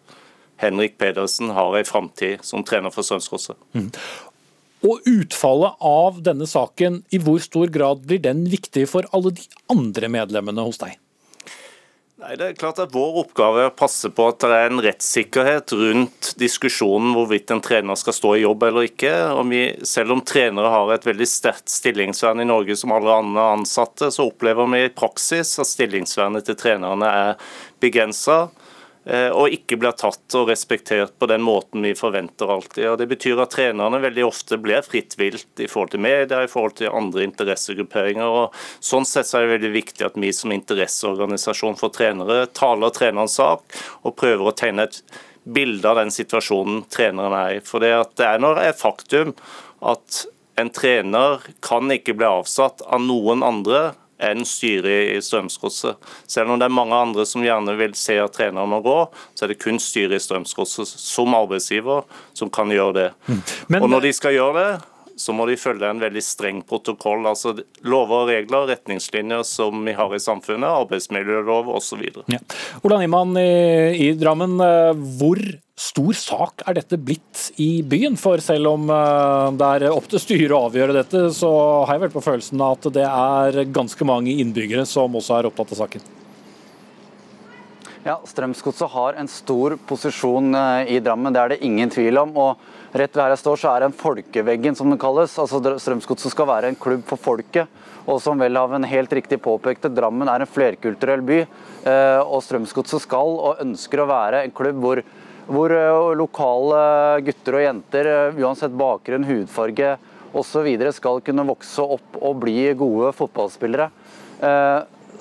Henrik Pedersen har en framtid som trener for Strømsgodset. Mm. Og utfallet av denne saken, i hvor stor grad blir den viktig for alle de andre medlemmene hos deg? Nei, det er klart at Vår oppgave er å passe på at det er en rettssikkerhet rundt diskusjonen hvorvidt en trener skal stå i jobb eller ikke. Og vi, selv om trenere har et veldig sterkt stillingsvern i Norge som alle andre ansatte, så opplever vi i praksis at stillingsvernet til trenerne er begrensa. Eh, og ikke blir tatt og respektert på den måten vi forventer alltid. Og Det betyr at trenerne veldig ofte blir fritt vilt i forhold til media, i forhold til andre interessegrupperinger. og Sånn sett er det veldig viktig at vi som interesseorganisasjon for trenere taler trenerens sak og prøver å tegne et bilde av den situasjonen treneren er i. For det, det er når det er faktum at en trener kan ikke bli avsatt av noen andre enn styret i Strømsgodset. Selv om det er mange andre som gjerne vil se at treneren må gå, så er det kun styret i Strømsgodset som arbeidsgiver som kan gjøre det. Mm. Men, og når de skal gjøre det, så må de følge en veldig streng protokoll. altså Lover og regler, retningslinjer som vi har i samfunnet, arbeidsmiljølov osv. Ja. Ola Niemann i, i Drammen, eh, hvor stor sak er dette blitt i byen? For selv om eh, det er opp til styret å avgjøre dette, så har jeg vel på følelsen at det er ganske mange innbyggere som også er opptatt av saken. Ja, Strømsgodset har en stor posisjon eh, i Drammen, det er det ingen tvil om. og Rett ved her jeg står, så er det en folkeveggen, som den kalles. Altså Strømsgodset skal være en klubb for folket. Og som Welhaven helt riktig påpekte, Drammen er en flerkulturell by. Eh, og Strømsgodset skal og ønsker å være en klubb hvor, hvor eh, lokale gutter og jenter, eh, uansett bakgrunn, hudfarge osv., skal kunne vokse opp og bli gode fotballspillere.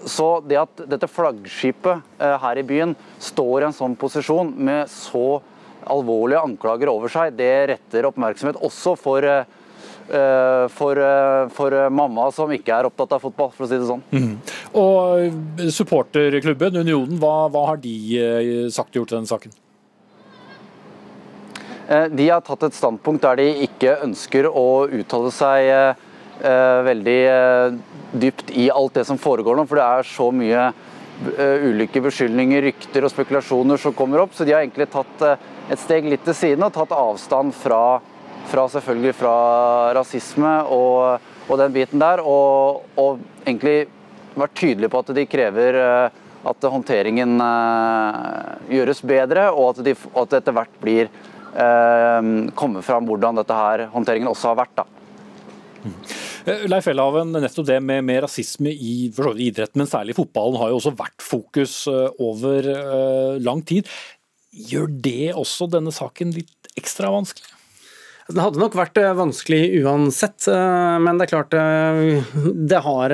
Så det at dette flaggskipet her i byen står i en sånn posisjon med så alvorlige anklager over seg, det retter oppmerksomhet også for eh, for, eh, for, mamma som ikke er opptatt av fotball, for å si det sånn. Mm. Og Supporterklubben, Unionen, hva, hva, har de eh, sagt og gjort i denne saken? De har tatt et standpunkt der de ikke ønsker å uttale seg veldig dypt i alt det som foregår nå, for det er så mye ulike beskyldninger, rykter og spekulasjoner som kommer opp. Så de har egentlig tatt et steg litt til siden og tatt avstand fra, fra selvfølgelig fra rasisme og, og, den biten der. Og, og, egentlig vært tydelige på at de krever eh, at håndteringen gjøres bedre, og at, de, at det etter hvert blir uh, kommer fram hvordan dette her håndteringen også har vært. da. Leif Elhaven, nettopp det med, med rasisme i idretten, men særlig i fotballen, har jo også vært fokus over uh, lang tid. Gjør det også denne saken litt ekstra vanskelig? Det hadde nok vært eh, vanskelig uansett, eh, men det er klart eh, det har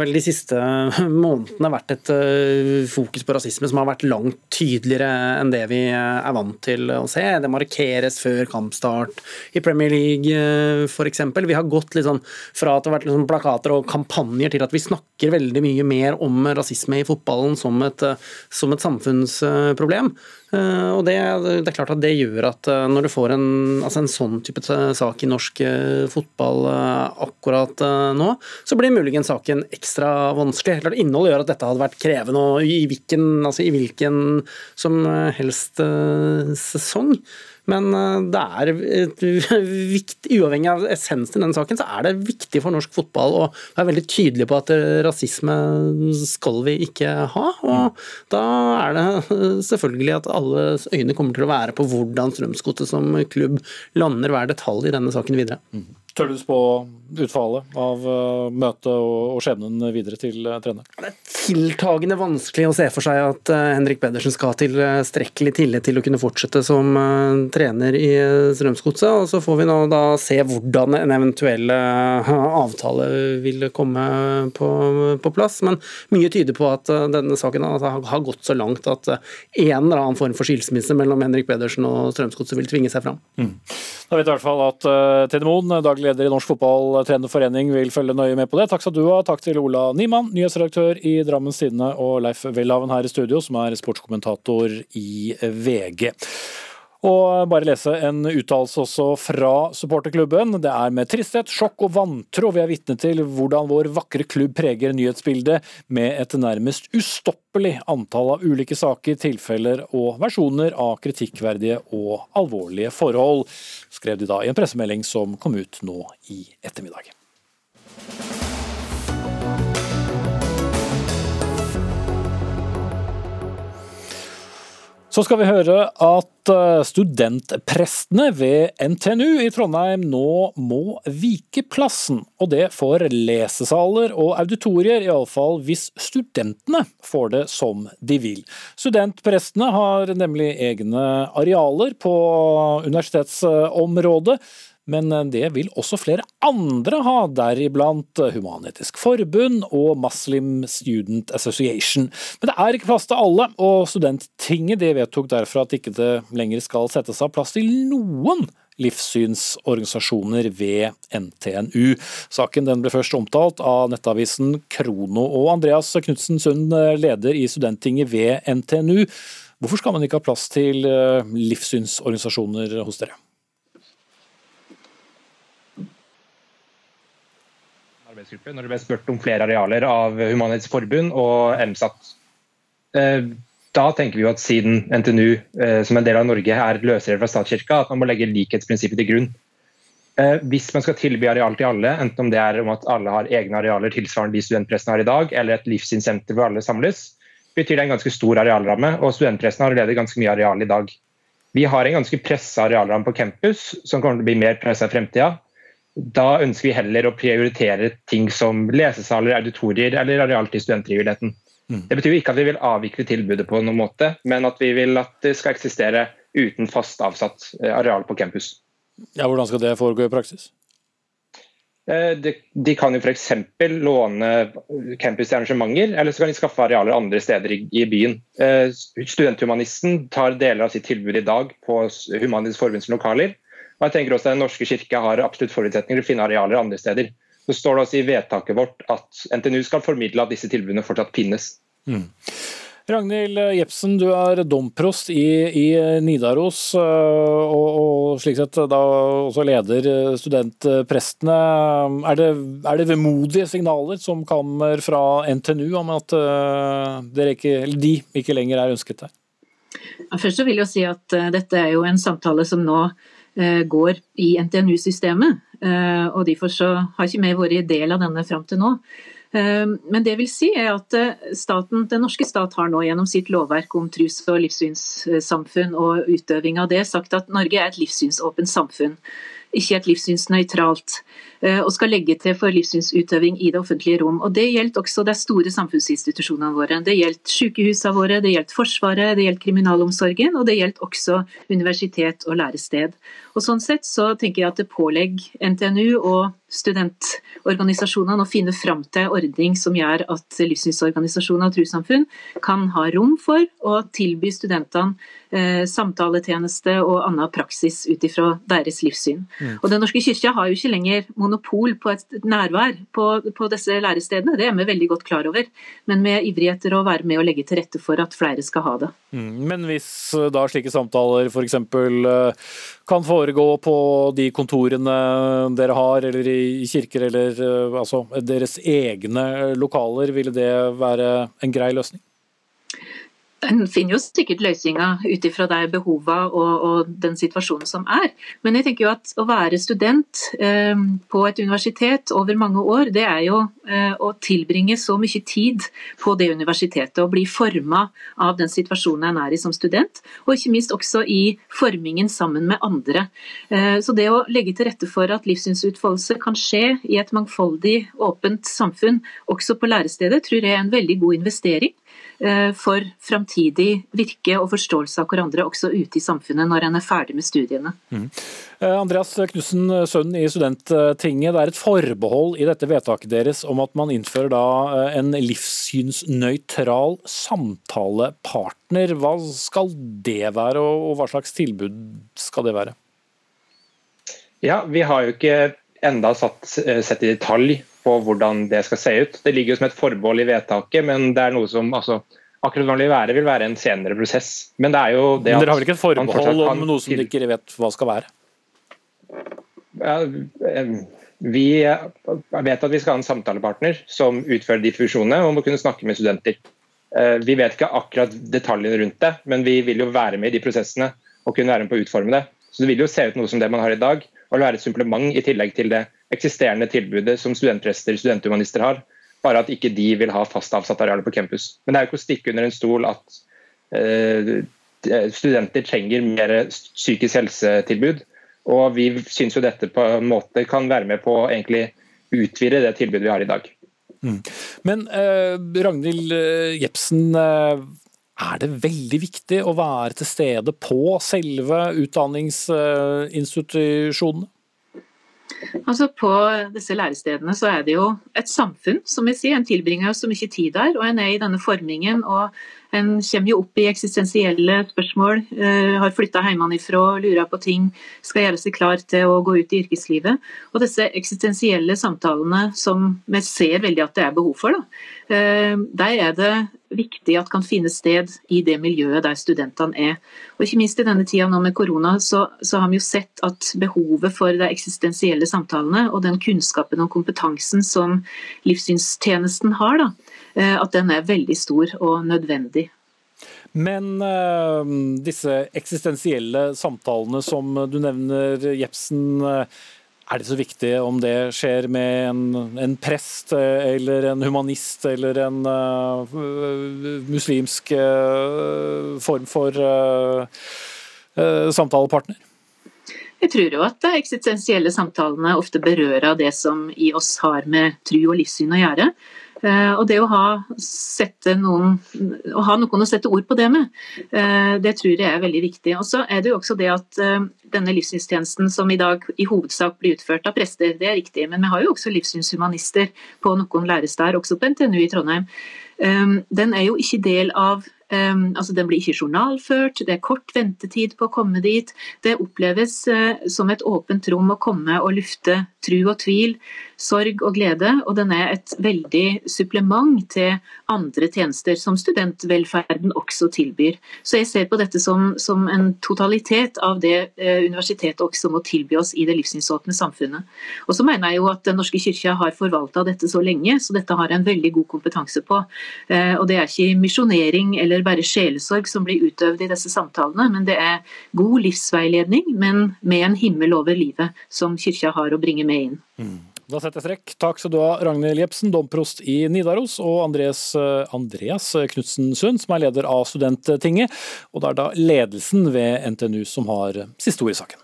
vel de siste (laughs) månedene vært et fokus på rasisme som har vært langt tydeligere enn det vi er vant til å se. Det markeres før kampstart i Premier League f.eks. Vi har gått litt sånn fra at det har vært liksom plakater og kampanjer til at vi snakker veldig mye mer om rasisme i fotballen som et, som et samfunnsproblem. Eh, og det, det, er klart at det gjør at eh, når du får en, altså en sånn type sak i norsk eh, fotball akkurat nå, så blir muligens saken ekstra vanskelig. Klart Innholdet gjør at dette hadde vært krevende i hvilken, altså i hvilken som helst sesong. Men eh, det er (laughs) viktig, uavhengig av essensen i denne saken, så er det viktig for norsk fotball å være veldig tydelig på at rasisme skal vi ikke ha. Og da er det (laughs) selvfølgelig at alles øyne kommer til å være på hvordan Strømsgodset som klubb lander hver detalj i denne saken videre. Mm. Tør du spå utfallet av uh, møtet og, og skjebnen videre til uh, treneren? Det er tiltagende vanskelig å se for seg at uh, Henrik Pedersen skal ha tilstrekkelig tillit til å kunne fortsette som trener i Strømsgodset. Og så får vi nå da se hvordan en eventuell avtale vil komme på, på, plass. Men mye tyder på at denne saken har gått så langt at en eller annen form for skilsmisse mellom Henrik Pedersen og Strømsgodset vil tvinge seg fram. Mm. Da vet vi i hvert fall at Tede Moen, leder i Norsk Fotballtrenerforening vil følge nøye med på det. Takk skal du ha. Takk til Ola Niemann, nyhetsredaktør i Drammens Tidende, og Leif Welhaven her i studio, som er sportskommentator i VG. Og bare lese en uttalelse også fra supporterklubben. Det er med tristhet, sjokk og vantro vi er vitne til hvordan vår vakre klubb preger nyhetsbildet med et nærmest ustoppelig antall av ulike saker, tilfeller og versjoner av kritikkverdige og alvorlige forhold, skrev de da i en pressemelding som kom ut nå i ettermiddag. Så skal vi høre at eh, studentprestene ved NTNU i Trondheim nå må vike plassen. Og det for lesesaler og auditorier, iallfall hvis studentene får det som de vil. Studentprestene har nemlig egne arealer på universitetsområdet men eh, det vil også flere andre ha, deriblant Human-Etisk Forbund og Muslim Student Association. Men det er ikke plass til alle, og Studenttinget det vedtok derfor at ikke det lenger skal settes av plass til noen livssynsorganisasjoner ved NTNU. Saken ble først omtalt av nettavisen Krono. Og Andreas Knutsen Sund, leder i Studenttinget ved NTNU. Hvorfor skal man ikke ha plass til eh, livssynsorganisasjoner hos dere? Arbeidsgruppe når det ble spurt om flere arealer av Human-Etisk Forbund og MSAT. Eh, da tenker vi jo at siden NTNU eh, som en del av Norge er løsere fra statskirka, at man må legge likhetsprinsippet til grunn. Eh, hvis man skal tilby areal til alle, enten om det er om at alle har egne arealer tilsvarende de studentpressene har i dag, eller et livssynssenter hvor alle samles, betyr det en ganske stor arealramme, og studentpressene har allerede ganske mye areal i dag. Vi har en ganske pressa arealramme på campus, som kommer til å bli mer pressa i fremtida. Da ønsker vi heller å prioritere ting som lesesaler, auditorier eller areal til studentfrivilligheten. Mm. Det betyr ikke at vi vil avvikle tilbudet på noen måte, men at vi vil at det skal eksistere uten fast avsatt eh, areal på campus. Ja, Hvordan skal det foregå i praksis? Eh, de, de kan jo f.eks. låne campus til arrangementer, eller så kan de skaffe arealer andre steder i, i byen. Eh, studenthumanisten tar deler av sitt tilbud i dag på Humanistisk Forbunds lokaler. Og jeg tenker også at Den norske kirke har absolutt forutsetninger til å finne arealer andre steder. Så står det også i vedtaket vårt at NTNU skal formidle at disse tilbudene fortsatt finnes. Mm. Ragnhild Jepsen, du er domprost i, i Nidaros, øh, og, og, slik sett da også leder studentprestene. Er det, er det vemodige signaler som kommer fra NTNU om at uh, ikke, de ikke lenger er ønsket her? Først så vil jeg si at uh, dette er jo en samtale som nå går i NTNU-systemet. Eh, og Derfor så har ikke vi vært del av denne fram til nå. Eh, men det vil si er at staten, den norske stat har nå gjennom sitt lovverk om trus- og livssynssamfunn og utøving av det sagt at Norge er et livssynsåpent samfunn ikke et livssynsnøytralt, eh, og skal legge til for livssynsutøving i det offentlige rom. Og Det gjelder også de store samfunnsinstitusjonene våre. Det gjelder sykehusene våre, det gjelder Forsvaret, det gjelder kriminalomsorgen, og det gjelder også universitet og lærested. Og Sånn sett så tenker jeg at det pålegger NTNU og studentorganisasjonene å finne fram til en ordning som gjør at livssynsorganisasjoner og trossamfunn kan ha rom for å tilby studentene eh, samtaletjeneste og annen praksis ut ifra deres livssyn. Mm. Og Den norske kirka har jo ikke lenger monopol på et nærvær på, på, disse lærestedene, det er vi veldig godt klar over. Men vi er ivrige etter å være med og legge til rette for at flere skal ha det. Mm. Men hvis eh, da slike samtaler f.eks. Eh, kan foregå på de kontorene dere har, eller i kirker, eller eh, altså deres egne lokaler, ville det være en grei løsning? En finner jo sikkert løsninger ut ifra de behova og, og, den situasjonen som er. Men jeg tenker jo at å være student eh, på et universitet over mange år, det er jo eh, å tilbringe så mye tid på det universitetet og bli forma av den situasjonen en er i som student. Og ikke minst også i formingen sammen med andre. Eh, så det å legge til rette for at livssynsutfoldelse kan skje i et mangfoldig, åpent samfunn, også på lærestedet, tror jeg er en veldig god investering. Eh, for framtidig virke og forståelse av hverandre også ute i samfunnet når en er ferdig med studiene. Mm. Andreas Knutsen, sønnen i Studenttinget. Det er et forbehold i dette vedtaket deres om at man innfører da eh, en livssynsnøytral samtalepartner. Hva skal det være, og hva slags tilbud skal det være? Ja, Vi har jo ikke enda satt, sett i detalj på hvordan det skal se ut. Det ligger jo som et forbehold i vedtaket, men det er noe som altså, akkurat hvordan det vil være, vil være en senere prosess. Men det er jo det men Dere har vel ikke et forbehold om noe som dere ikke vet hva skal være? Ja, vi vet at vi skal ha en samtalepartner som utfører de funksjonene, og må kunne snakke med studenter. Eh, vi vet ikke akkurat detaljene rundt det, men vi vil jo være med i de prosessene og kunne være med på å utforme det. Så Det vil jo se ut noe som det man har i dag, og være et supplement i tillegg til det eksisterende tilbudet som studentprester studenthumanister har, bare at ikke de vil ha fast avsatt arealer på campus. Men det er jo ikke å stikke under en stol at eh, studenter trenger mer psykisk helsetilbud. Og vi syns jo dette på en måte kan være med på å egentlig utvide det tilbudet vi har i dag. Mm. Men eh, Ragnhild eh, Jepsen, uh, er det veldig viktig å være til stede på selve utdanningsinstitusjonene? Altså På disse lærestedene så er det jo et samfunn, som vi sier. En tilbringer så mye tid der, og en er i denne formingen. og En kommer jo opp i eksistensielle spørsmål, uh, har flytta hjemmefra, lurer på ting, skal gjøre seg klar til å gå ut i yrkeslivet. Og disse eksistensielle samtalene som vi ser veldig at det er behov for, da, uh, der er det viktig at kan finne sted i det miljøet der studentene er. Og Ikke minst i denne tida nå med korona, så, så har vi jo sett at behovet for de eksistensielle samtalene og den kunnskapen og kompetansen som livssynstjenesten har, da, eh, at den er veldig stor og nødvendig. Men uh, disse eksistensielle samtalene som du nevner, Jepsen. Uh, er det så viktig om det skjer med en, en prest eller en humanist eller en uh, muslimsk uh, form for samtalepartner? Jeg tror jo at de eksistensielle samtalene ofte berører det som i oss har med tru og livssyn å gjøre. Eh, og det å ha, noen, å ha, noen å sette ord på det med, eh, det tror jeg er veldig viktig. Og så er det jo også det at eh, denne livssynstjenesten som i dag i hovedsak blir utført av prester, det er riktig, men vi har jo også livssynshumanister på noen læresteder, også på NTNU i Trondheim. Den er jo ikke del av altså Den blir ikke journalført, det er kort ventetid på å komme dit. Det oppleves som et åpent rom å komme og lufte tru og tvil, sorg og glede. Og den er et veldig supplement til andre tjenester som studentvelferden også tilbyr. Så jeg ser på dette som, som en totalitet av det uh, universitetet også må tilby oss i det livssynsåpne samfunnet. Og så mener jeg jo at Den norske kirke har forvalta dette så lenge, så dette har en veldig god kompetanse på. Uh, og det er ikke misjonering eller bare sjelesorg som blir utøvd i disse samtalene, men det er god livsveiledning, men med en himmel over livet som kirka har å bringe med inn. Mm. Da setter jeg strekk. Takk skal du ha, Ragnhild Jepsen, domprost i Nidaros, og Andreas, eh, Andreas Knutsen Sund, som er leder av Studenttinget. Og det er da ledelsen ved NTNU som har siste ord i saken.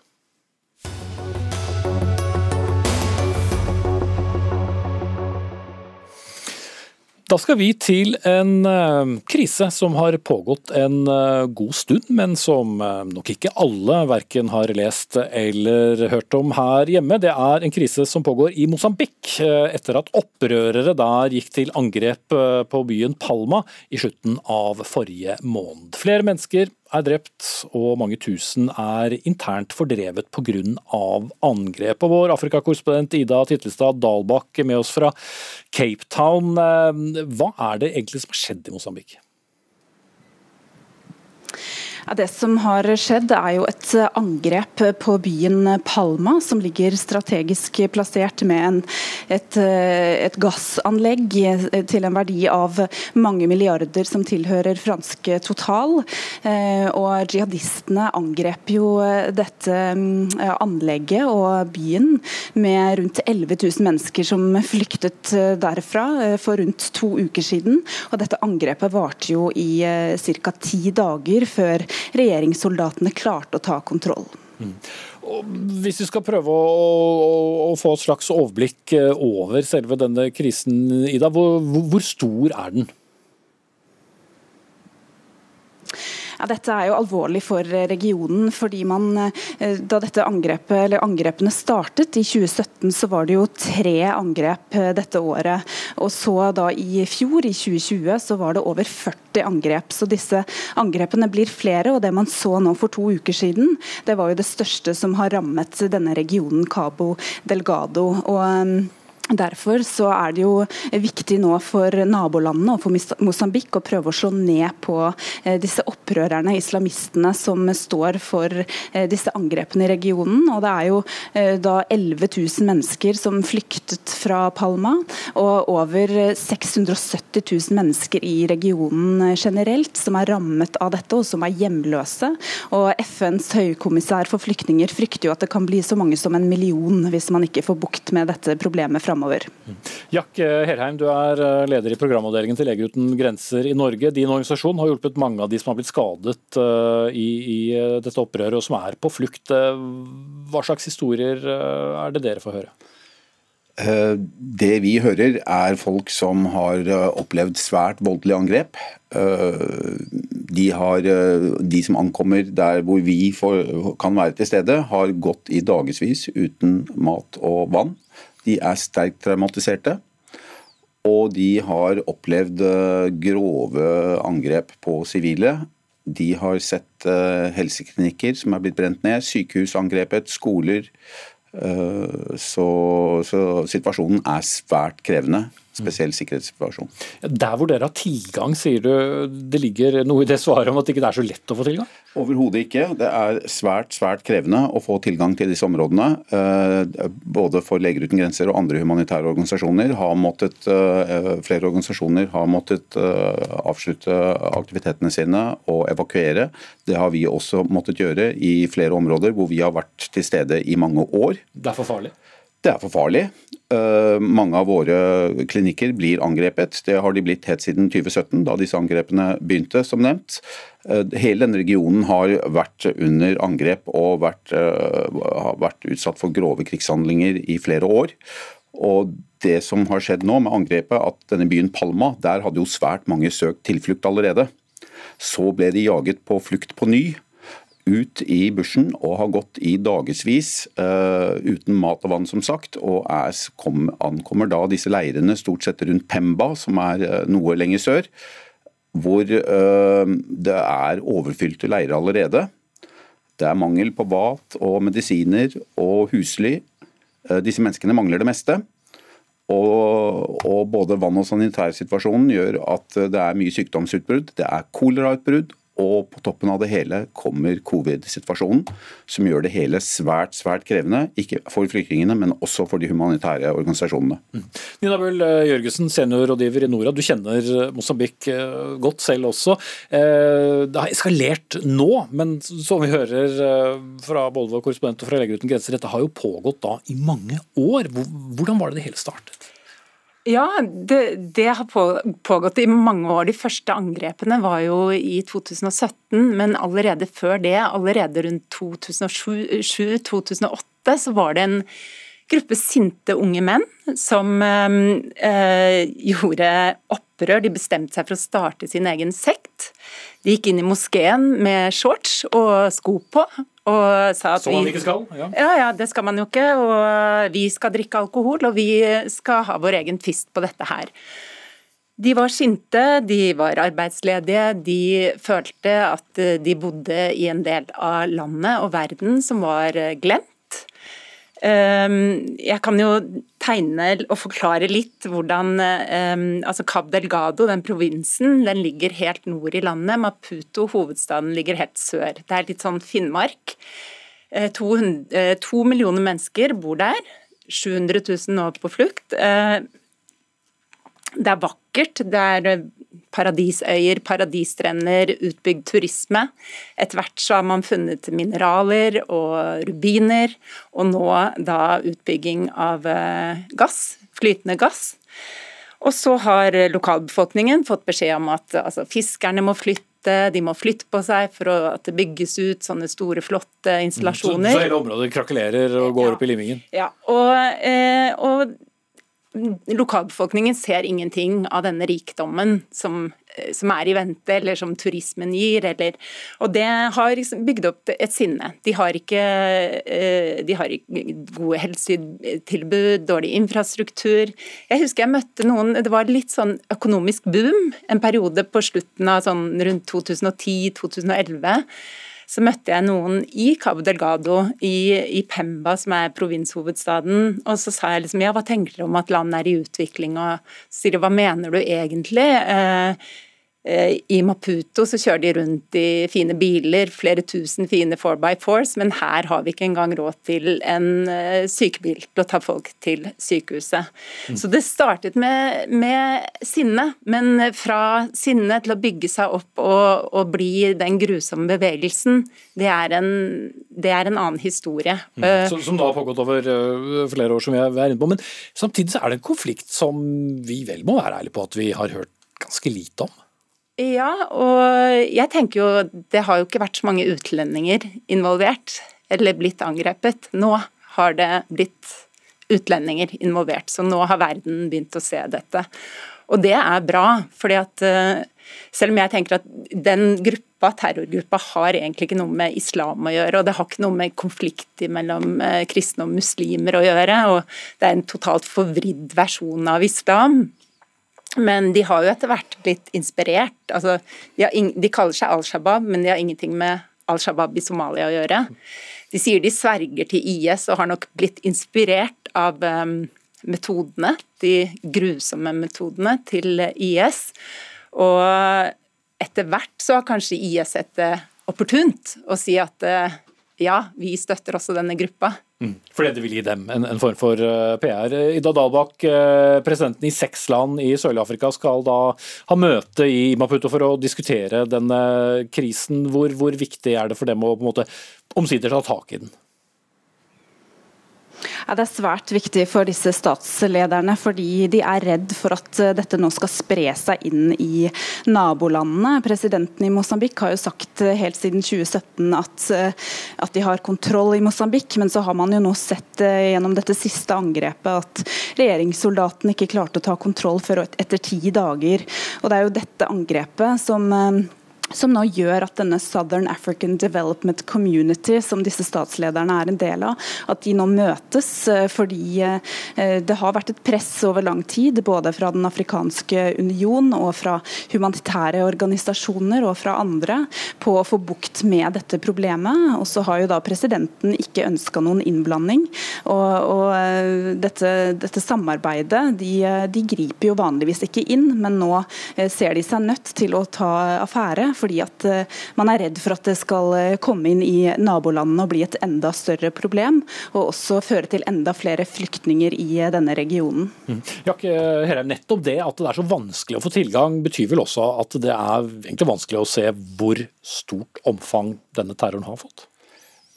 Da skal vi til en uh, krise som har pågått en uh, god stund, men som uh, nok ikke alle verken har lest eller hørt om her hjemme. Det er en krise som pågår i Mosambik, etter at opprørere der gikk til angrep på byen Palma i slutten av forrige måned. Flere mennesker er drept og mange tusen er internt fordrevet pga. Og vår Afrikakorrespondent Ida Titlestad Dalbakk med oss fra Cape Town. Eh, hva er det egentlig som har skjedd i Mosambik? Det som har skjedd er jo et angrep på byen Palma, som ligger strategisk plassert med en, et, et, gassanlegg til en verdi av mange milliarder som tilhører franske Total. Eh, og Jihadistene angrep jo dette anlegget og byen med rundt 11 000 mennesker som flyktet derfra eh, for rundt to uker siden. Og dette angrepet varte jo i eh, ca. ti dager før regjeringssoldatene klarte å ta kontroll. Mm. Hvis vi skal prøve å, å, å, få et slags overblikk eh, over selve denne krisen, Ida, hvor, hvor stor er den? Ja, dette er jo alvorlig for regionen. fordi man, eh, Da dette angrepet, eller angrepene startet i 2017, så var det jo tre angrep eh, dette året. Og så da i fjor, i 2020, så var det over 40 angrep. Så disse angrepene blir flere. Og det man så nå for to uker siden, det var jo det største som har rammet denne regionen, Cabo Delgado. og eh, Derfor så er det jo viktig nå for nabolandene og for Mosambik å prøve å slå ned på eh, disse opprørerne, islamistene, som står for eh, disse angrepene i regionen. Og Det er jo eh, da 11 000 mennesker som flyktet fra Palma, og over 670 000 mennesker i regionen generelt som er rammet av dette, og som er hjemløse. Og FNs høykommissær for flyktninger frykter jo at det kan bli så mange som en million hvis man ikke får bukt med dette problemet framover framover. Jack Herheim, du er eh, leder i programavdelingen til Leger uten grenser i Norge. Din organisasjon har hjulpet mange av de som har blitt skadet eh, i, i eh, dette opprøret og som er på flukt. Hva slags historier er det dere får høre? Det vi hører er folk som har opplevd svært voldelige angrep. De, har, de som ankommer der hvor vi får, kan være til stede, har gått i dagevis uten mat og vann. De er sterkt traumatiserte. Og de har opplevd eh, grove angrep på sivile. De har sett eh, helseklinikker som er blitt brent ned, sykehus angrepet, skoler. Eh, så, så situasjonen er svært krevende spesiell sikkerhetssituasjon. Der hvor dere har tilgang, sier du det ligger noe i det svaret om at det ikke er så lett å få tilgang? Overhodet ikke. Det er svært svært krevende å få tilgang til disse områdene. Eh, både for Leger uten grenser og andre humanitære organisasjoner har måttet, eh, flere organisasjoner har måttet eh, avslutte aktivitetene sine og evakuere. Det har vi også måttet gjøre i flere områder hvor vi har vært til stede i mange år. Det er for farlig? Det er for farlig. Eh, mange av våre klinikker blir angrepet. Det har de blitt helt siden 2017, da disse angrepene begynte, som nevnt. Eh, hele denne regionen har vært under angrep og vært, eh, vært utsatt for grove krigshandlinger i flere år. Og det som har skjedd nå med angrepet, at denne byen Palma, der hadde jo svært mange søkt tilflukt allerede. Så ble de jaget på flukt på ny ut i bushen og har gått i dagevis uh, uten mat og vann, som sagt. Og er, kom, ankommer da disse leirene stort sett rundt Pemba, som er uh, noe lenger sør. Hvor uh, det er overfylte leirer allerede. Det er mangel på mat og medisiner og husly. Disse menneskene mangler det meste. Og, og, både vann- og sanitærsituasjonen gjør at det er mye sykdomsutbrudd. Det er kolerautbrudd og på toppen av det hele kommer covid-situasjonen, som gjør det hele svært svært krevende. Ikke for flyktningene, men også for de humanitære organisasjonene. Mm. Nina Bøhl eh, Jørgensen, seniorrådgiver i Norad. Du kjenner eh, Mosambik eh, godt selv også. Det har eskalert nå, men som vi hører fra både vår korrespondent og fra Leger uten grenser, dette har jo pågått da i mange år. Hvordan var det det hele startet? Ja, det, det, har pågått i mange år. De første angrepene var jo i 2017, men allerede før det, allerede rundt 2007-2008, så var det en gruppe sinte unge menn som eh, gjorde opprør. De bestemte seg for å starte sin egen sekt. De gikk inn i moskeen med shorts og sko på. Og sa at Som man ikke skal? Ja. ja, ja, det skal man jo ikke. Og vi skal drikke alkohol, og vi skal ha vår egen fist på dette her. De var sinte, de var arbeidsledige, de følte at de bodde i en del av landet og verden som var glemt. Ehm, jeg kan jo tegne og forklare litt hvordan ehm, altså Cab Delgado, den provinsen, den ligger helt nord i landet. Maputo, hovedstaden, ligger helt sør. Det er litt sånn Finnmark. Eh, to, eh, to millioner mennesker bor der. 700 000 nå på flukt. Eh, det er vakkert. Det er paradisøyer, paradisstrender, utbygd turisme. Etter hvert så har man funnet mineraler og rubiner, og nå da utbygging av eh, gass, flytende gass. Og så har lokalbefolkningen fått beskjed om at altså, fiskerne må flytte de må flytte på seg for at det bygges ut sånne store, flotte installasjoner. Så, så hele området krakelerer og går ja. opp i limingen? Ja, og, eh, og lokalbefolkningen ser ingenting av denne rikdommen som, eh, som, er i vente, eller som turismen gir. Eller, og det har liksom bygd opp et sinne. De har ikke, eh, de har ikke gode helsetilbud, dårlig infrastruktur. Jeg husker jeg møtte noen Det var litt sånn økonomisk boom en periode på slutten av sånn rundt 2010-2011 så møtte jeg noen i Cabo Delgado, i, i, Pemba, som er provinshovedstaden. Og så sa jeg liksom ja, hva tenker dere om at landet er i utvikling, og så sier de hva mener du egentlig? Eh, I Maputo så kjører de rundt i fine biler, flere tusen fine 4x4s, men her har vi ikke engang råd til en eh, sykebil til å ta folk til sykehuset. Mm. Så det startet med, med, sinne, men fra sinne til å bygge seg opp og, og bli den grusomme bevegelsen, det er en, det er en annen historie. Mm. Eh, som, da har pågått over flere år, som vi er inne på. Men samtidig så er det en konflikt som vi vel må være ærlige på at vi har hørt ganske lite om? Ja, og jeg tenker jo det har jo ikke vært så mange utlendinger involvert eller blitt angrepet. Nå har det blitt utlendinger involvert, så nå har verden begynt å se dette. Og det er bra, fordi at eh, selv om jeg tenker at den gruppa, terrorgruppa har egentlig ikke noe med islam å gjøre, og det har ikke noe med konflikt mellom eh, kristne og muslimer å gjøre, og det er en totalt forvridd versjon av islam, men de har jo etter hvert blitt inspirert. Altså, de, de, kaller seg Al Shabaab, men de har ingenting med Al Shabaab i Somalia å gjøre. De sier de sverger til IS og har nok blitt inspirert av um, metodene, de grusomme metodene til IS. Og etter hvert så har kanskje IS sett det opportunt å si at uh, ja, vi støtter også denne gruppa. Mm. Fordi det vil gi dem en, en form for uh, PR. Ida Dalbakk, uh, presidenten i seks land i Sør-Afrika skal da ha møte i Maputo for å diskutere denne krisen. Hvor, hvor viktig er det for dem å på en måte omsider ta tak i den? Ja, det er svært viktig for disse statslederne, fordi de er redd for at eh, dette nå skal spre seg inn i nabolandene. Presidenten i Mosambik har jo sagt eh, helt siden 2017 at, eh, at de har kontroll i Mosambik, men så har man jo nå sett gjennom dette siste angrepet at regjeringssoldatene ikke klarte å ta kontroll før etter ti dager. Og Det er jo dette angrepet som som nå gjør at denne Southern African Development Community, som disse statslederne er en del av, at de nå møtes. Eh, fordi eh, det har vært et press over lang tid, både fra Den afrikanske union og fra humanitære organisasjoner og fra andre, på å få bukt med dette problemet. Og så har jo da presidenten ikke ønska noen innblanding. Og, og eh, dette, dette, samarbeidet, de, de griper jo vanligvis ikke inn, men nå ser de seg nødt til å ta affære fordi at eh, man er redd for at det skal eh, komme inn i nabolandene og bli et enda større problem, og også føre til enda flere flyktninger i eh, denne regionen. Mm. Jack, nettopp det at det er så vanskelig å få tilgang, betyr vel også at det er egentlig vanskelig å se hvor stort omfang denne terroren har fått?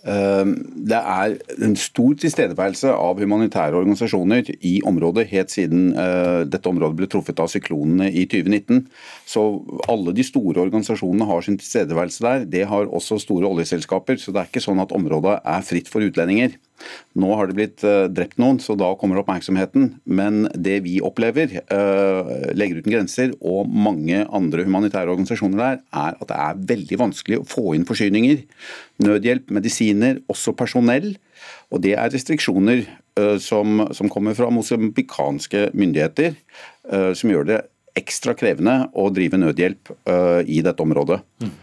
Ehm, det er en stor tilstedeværelse av humanitære organisasjoner i området helt siden eh, dette området ble truffet av syklonene i 2019. Så alle de store organisasjonene har sin tilstedeværelse der. Det har også store oljeselskaper, så det er ikke sånn at området er fritt for utlendinger. Nå har det blitt uh, drept noen, så da kommer oppmerksomheten. Men det vi opplever, uh, Leger uten grenser og mange andre humanitære organisasjoner der, er at det er veldig vanskelig å få inn forsyninger. Nødhjelp, medisiner, også personell. Og det er restriksjoner uh, som, som, kommer fra mosambikanske myndigheter, som gjør det ekstra krevende å drive nødhjelp i dette området. Mm.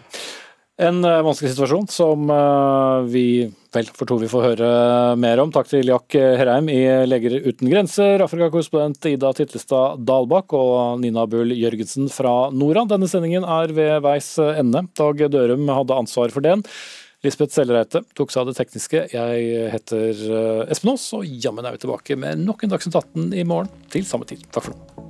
En eh, vanskelig situasjon som eh, vi vel får tro vi får høre mer om. Takk til Jack Herheim i Leger uten grenser, Afrikakorrespondent Ida Titlestad Dalbakk og Nina Bull Jørgensen fra Norad. Denne sendingen er ved veis ende. Dag Dørum hadde ansvar for den. Lisbeth Sellereite tok seg av det tekniske. Jeg heter Espen Aas, og jammen er vi tilbake med nok en Dagsnytt 18 i morgen til samme tid. Takk for nå.